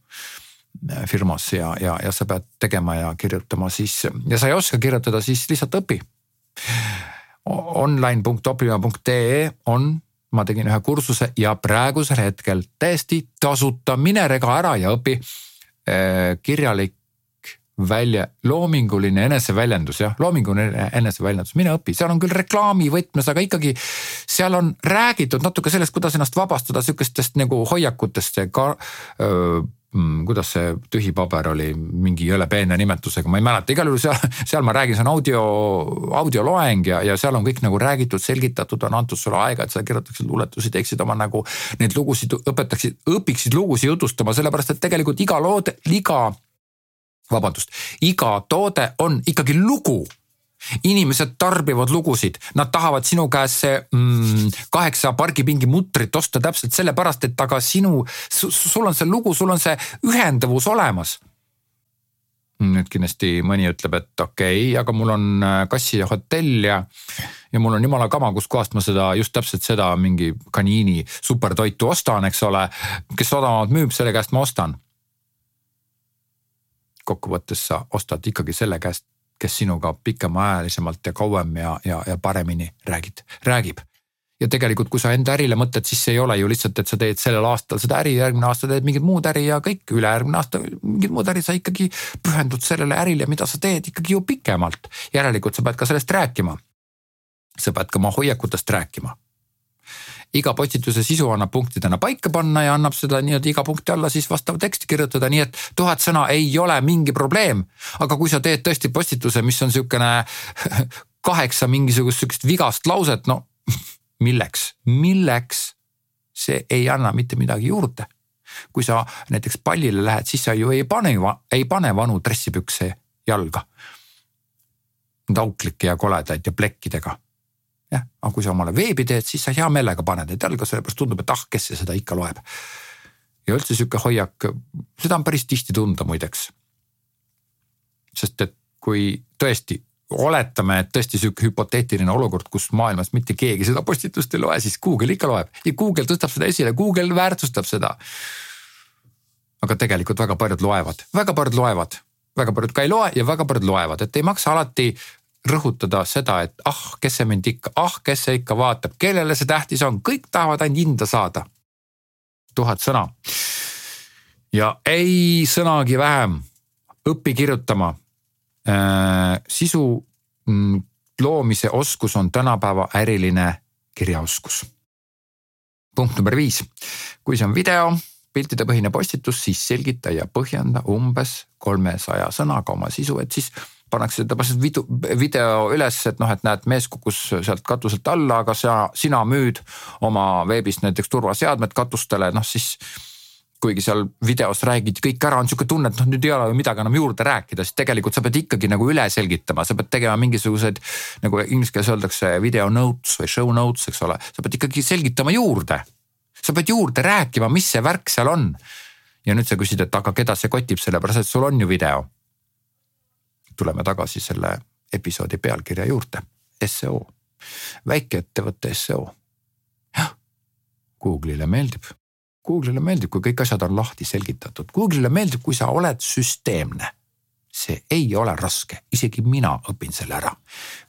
äh, firmas ja, ja, ja sa pead tegema ja kirjutama, siis ja sa ei oska kirjutada, siis lihtsalt õpi. Online.optima.ee on ma tegin ühe kursuse ja praegusel hetkel täiesti tasuta, mine rega ära ja õpi. Äh, kirjalik välja, loominguline eneseväljendus jah, loominguline eneseväljendus, mine õpi, seal on küll reklaami võtmes, aga ikkagi seal on räägitud natuke sellest, kuidas ennast vabastada sihukestest nagu hoiakutest, ka öö, mm, kuidas see tühi paber oli mingi jõle peene nimetusega, ma ei mäleta, igal juhul seal, seal ma räägin, see on audio, audioloeng ja, ja seal on kõik nagu räägitud, selgitatud, on antud sulle aega, et sa kirjutaksid luuletusi, teeksid oma nagu neid lugusid, õpetaksid, õpiksid lugusid jutustama, sellepärast et tegelikult iga loode, iga, vabandust, iga toode on ikkagi lugu inimesed tarbivad lugusid, nad tahavad sinu käest see mm, kaheksa pargipingi mutrit osta täpselt sellepärast, et aga sinu, sul on see lugu, sul on see ühendavus olemas nüüd kindlasti mõni ütleb, et okei okay,, aga mul on äh, kassi ja hotell ja, ja mul on jumala kama, kuskohast ma seda just täpselt seda mingi kaniini supertoitu ostan, eks ole. kes odavamalt müüb, selle käest ma ostan. Kokkuvõttes sa ostad ikkagi selle käest, kes sinuga pikemaajalisemalt ja kauem ja, ja, ja paremini räägid, räägib. ja tegelikult, kui sa enda ärile mõtled, siis see ei ole ju lihtsalt, et sa teed sellel aastal seda äri, järgmine aasta teed mingit muud äri ja kõik, ülejärgmine aasta mingit muud äri, sa ikkagi pühendud sellele ärile, mida sa teed ikkagi ju pikemalt. järelikult sa pead ka sellest rääkima. sa pead ka oma hoiakutest rääkima iga postituse sisu annab punktidena paika panna ja annab seda nii-öelda iga punkti alla siis vastav tekst kirjutada, nii et tuhat sõna ei ole mingi probleem. aga kui sa teed tõesti postituse, mis on sihukene [laughs] kaheksa mingisugust sihukest vigast lauset, no [laughs] milleks, milleks? see ei anna mitte midagi juurde. kui sa näiteks pallile lähed, siis sa ju ei pane, ei pane vanu dressipükse jalga. auklikke ja koledaid ja plekkidega jah, aga kui sa omale veebi teed, siis sa hea meelega paned neid jalga, sellepärast tundub, et ah, kes see seda ikka loeb. ja üldse sihuke hoiak, seda on päris tihti tunda muideks. sest et kui tõesti oletame, et tõesti sihuke hüpoteetiline olukord, kus maailmas mitte keegi seda postitust ei loe, siis Google ikka loeb ja Google tõstab seda esile, Google väärtustab seda. aga tegelikult väga paljud loevad, väga paljud loevad, väga paljud ka ei loe ja väga paljud loevad, et ei maksa alati rõhutada seda, et ah, kes see mind ikka, ah, kes see ikka vaatab, kellele see tähtis on, kõik tahavad ainult hinda saada. tuhat sõna. ja ei sõnagi vähem, õpi kirjutama äh,. sisu mm, loomise oskus on tänapäeva äriline kirjaoskus. punkt number viis, kui see on video, piltidepõhine postitus, siis selgita ja põhjenda umbes kolmesaja sõnaga oma sisu, et siis pannakse täpselt video, video üles, et noh, et näed, mees kukkus sealt katuselt alla, aga sa, sina müüd oma veebist näiteks turvaseadmed katustele, noh siis kuigi seal videos räägid kõik ära, on sihuke tunne, et noh, nüüd ei ole ju midagi enam juurde rääkida, siis tegelikult sa pead ikkagi nagu üle selgitama, sa pead tegema mingisuguseid nagu inglise keeles öeldakse video notes või show notes, eks ole, sa pead ikkagi selgitama juurde. sa pead juurde rääkima, mis see värk seal on. ja nüüd sa küsid, et aga keda see kotib, sellepärast et sul on ju video. Tuleme tagasi selle episoodi pealkirja juurde, seo, väikeettevõtte seo. jah, Google'ile meeldib Google'ile meeldib, kui kõik asjad on lahti selgitatud, Google'ile meeldib, kui sa oled süsteemne. See ei ole raske, isegi mina õpin selle ära.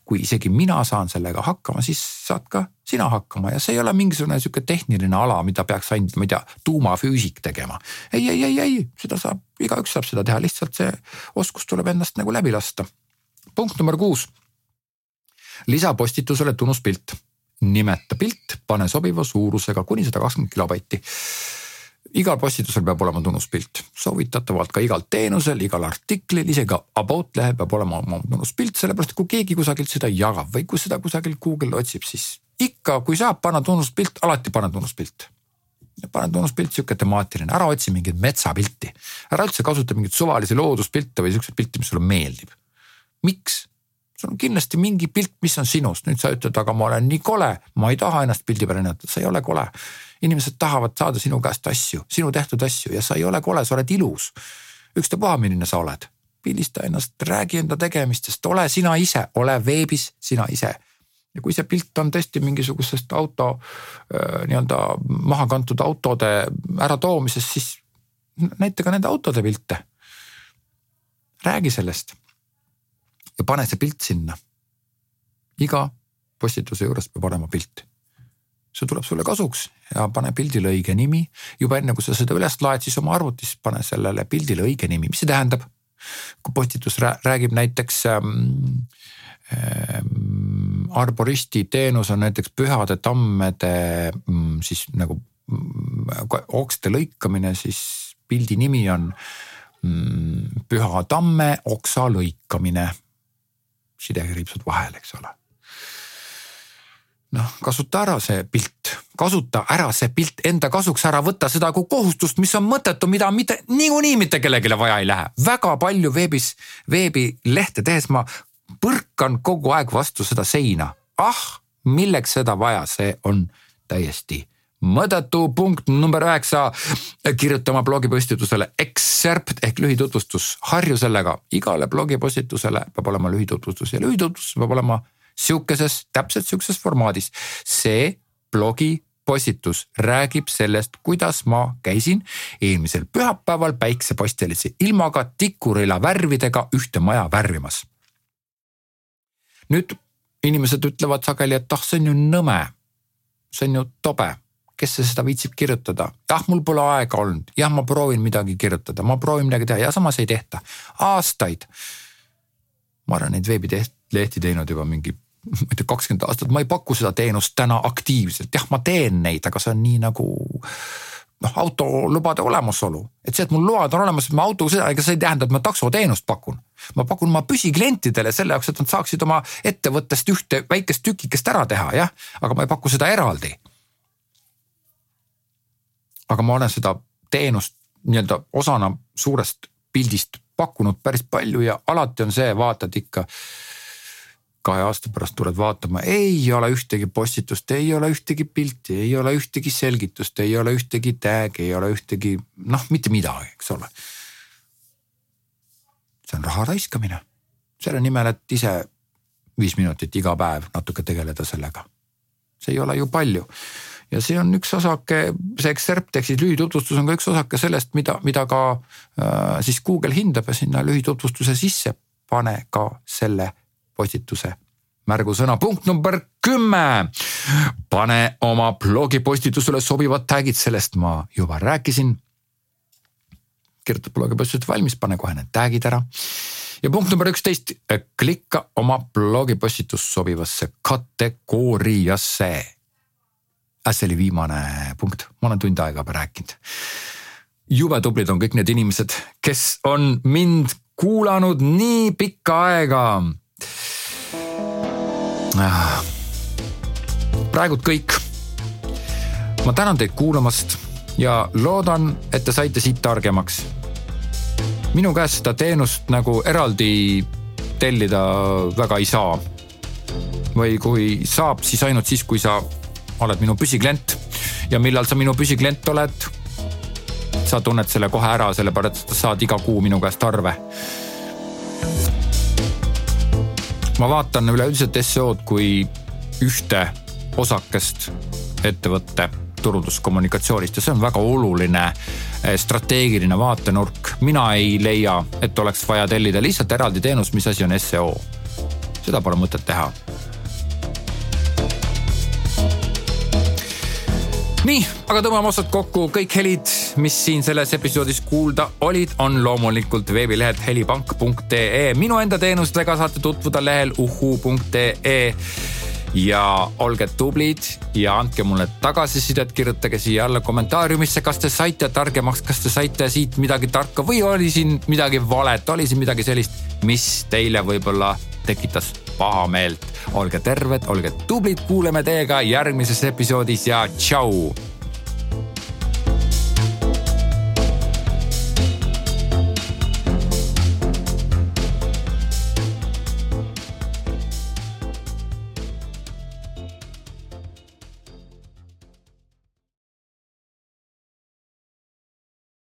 kui isegi mina saan sellega hakkama, siis saad ka sina hakkama ja see ei ole mingisugune sihuke tehniline ala, mida peaks ainult, ma ei tea, tuumafüüsik tegema. ei, ei, ei, ei, seda saab, igaüks saab seda teha, lihtsalt see oskus tuleb endast nagu läbi lasta. punkt number kuus. lisa postitusele tunnuspilt nimeta pilt, pane sobiva suurusega kuni sada kakskümmend kilobaiti igal postitusel peab olema tunnuspilt, soovitatavalt ka igal teenusel, igal artiklil, isegi about lehel peab olema oma tunnuspilt, sellepärast et kui keegi kusagilt seda jagab või kui seda kusagilt Google otsib, siis ikka, kui saab panna tunnuspilt, alati pane tunnuspilt. pane tunnuspilt sihuke temaatiline, ära otsi mingit metsapilti, ära üldse kasuta mingeid suvalisi looduspilte või siukseid pilte, mis sulle meeldib. miks? Sul on kindlasti mingi pilt, mis on sinust, nüüd sa ütled, aga ma olen nii kole, ma ei taha ennast pildi peale näidata, sa ei ole kole. inimesed tahavad saada sinu käest asju, sinu tehtud asju ja sa ei ole kole, sa oled ilus. ükstapuha, milline sa oled, pildista ennast, räägi enda tegemistest, ole sina ise, ole veebis sina ise ja kui see pilt on tõesti mingisugusest auto äh, nii-öelda maha kantud autode äratoomisest, siis näita ka nende autode pilte. räägi sellest ja pane see pilt sinna. iga postituse juures peab olema pilt. see tuleb sulle kasuks ja pane pildile õige nimi. juba enne kui sa seda üles laed, siis oma arvutis pane sellele pildile õige nimi, mis see tähendab? kui postitus räägib näiteks ähm, ähm, arboristi teenus on näiteks pühade tammede mm, siis nagu mm, okste lõikamine, siis pildi nimi on mm, Püha tamme oksa lõikamine sidekriipsud vahel, eks ole. noh, kasuta ära see pilt, kasuta ära see pilt enda kasuks, ära võta seda kui kohustust, mis on mõttetu, mida mitte niikuinii mitte kellelegi vaja ei lähe. väga palju veebis, veebilehte tehes ma põrkan kogu aeg vastu seda seina. ah, milleks seda vaja, see on täiesti mõttetu punkt number üheksa. kirjuta oma blogipostitusele excerpt ehk lühitutvustus, harju sellega, igale blogipostitusele peab olema lühitutvustus ja lühitutvustus peab olema sihukeses, täpselt sihukeses formaadis. see blogi postitus räägib sellest, kuidas ma käisin eelmisel pühapäeval päiksepastelise ilmaga tikurila värvidega ühte maja värvimas. nüüd inimesed ütlevad sageli, et ah, see on ju nõme. see on ju tobe kes seda viitsib kirjutada. jah, mul pole aega olnud, jah, ma proovin midagi kirjutada, ma proovin midagi teha ja samas ei tehta. aastaid. ma olen neid veebilehti teinud juba mingi, ma ei tea, kakskümmend aastat, ma ei paku seda teenust täna aktiivselt, jah, ma teen neid, aga see on nii nagu noh, autolubade olemasolu, et see, et mul load on olemas, ma sõidan, ega see ei tähenda, et ma taksoteenust pakun. ma pakun oma püsiklientidele selle jaoks, et nad saaksid oma ettevõttest ühte väikest tükikest ära teha, jah, aga ma ei paku seda eraldi aga ma olen seda teenust nii-öelda osana suurest pildist pakkunud päris palju ja alati on see, vaatad ikka kahe aasta pärast tuled vaatama, ei ole ühtegi postitust, ei ole ühtegi pilti, ei ole ühtegi selgitust, ei ole ühtegi tag'i, ei ole ühtegi noh, mitte midagi, eks ole. see on raha raiskamine, selle nimel, et ise viis minutit iga päev natuke tegeleda sellega. see ei ole ju palju ja see on üks osake, see excerpt ehk siis lühitutvustus on ka üks osake sellest, mida, mida ka äh, siis Google hindab ja sinna lühitutvustuse sisse pane ka selle postituse märgusõna. punkt number kümme. pane oma blogipostitusele sobivad tag'id, sellest ma juba rääkisin. kirjutad blogipostitused valmis, pane kohe need tag'id ära. ja punkt number üksteist, klikka oma blogipostitus sobivasse kategooriasse. See oli viimane punkt, ma olen tund aega juba rääkinud. jube tublid on kõik need inimesed, kes on mind kuulanud nii pikka aega. Ah. praegult kõik. ma tänan teid kuulamast ja loodan, et te saite siit targemaks. minu käest seda teenust nagu eraldi tellida väga ei saa. või kui saab, siis ainult siis, kui sa oled minu püsiklient ja millal sa minu püsiklient oled, sa tunned selle kohe ära, sellepärast sa saad iga kuu minu käest arve. ma vaatan üleüldiselt SEO-d kui ühte osakest ettevõtte turunduskommunikatsioonist ja see on väga oluline eh, strateegiline vaatenurk. mina ei leia, et oleks vaja tellida lihtsalt eraldi teenust, mis asi on seo. seda pole mõtet teha. Nii, aga tõmbame otsad kokku, kõik helid, mis siin selles episoodis kuulda olid, on loomulikult veebilehelt helipank.ee. minu enda teenustega saate tutvuda lehel uhu.ee ja olge tublid ja andke mulle tagasisidet, kirjutage siia alla kommentaariumisse, kas te saite targemaks, kas te saite siit midagi tarka või oli siin midagi valet, oli siin midagi sellist, mis teile võib-olla tekitas pahameelt. olge terved, olge tublid, kuuleme teiega järgmises episoodis ja tšau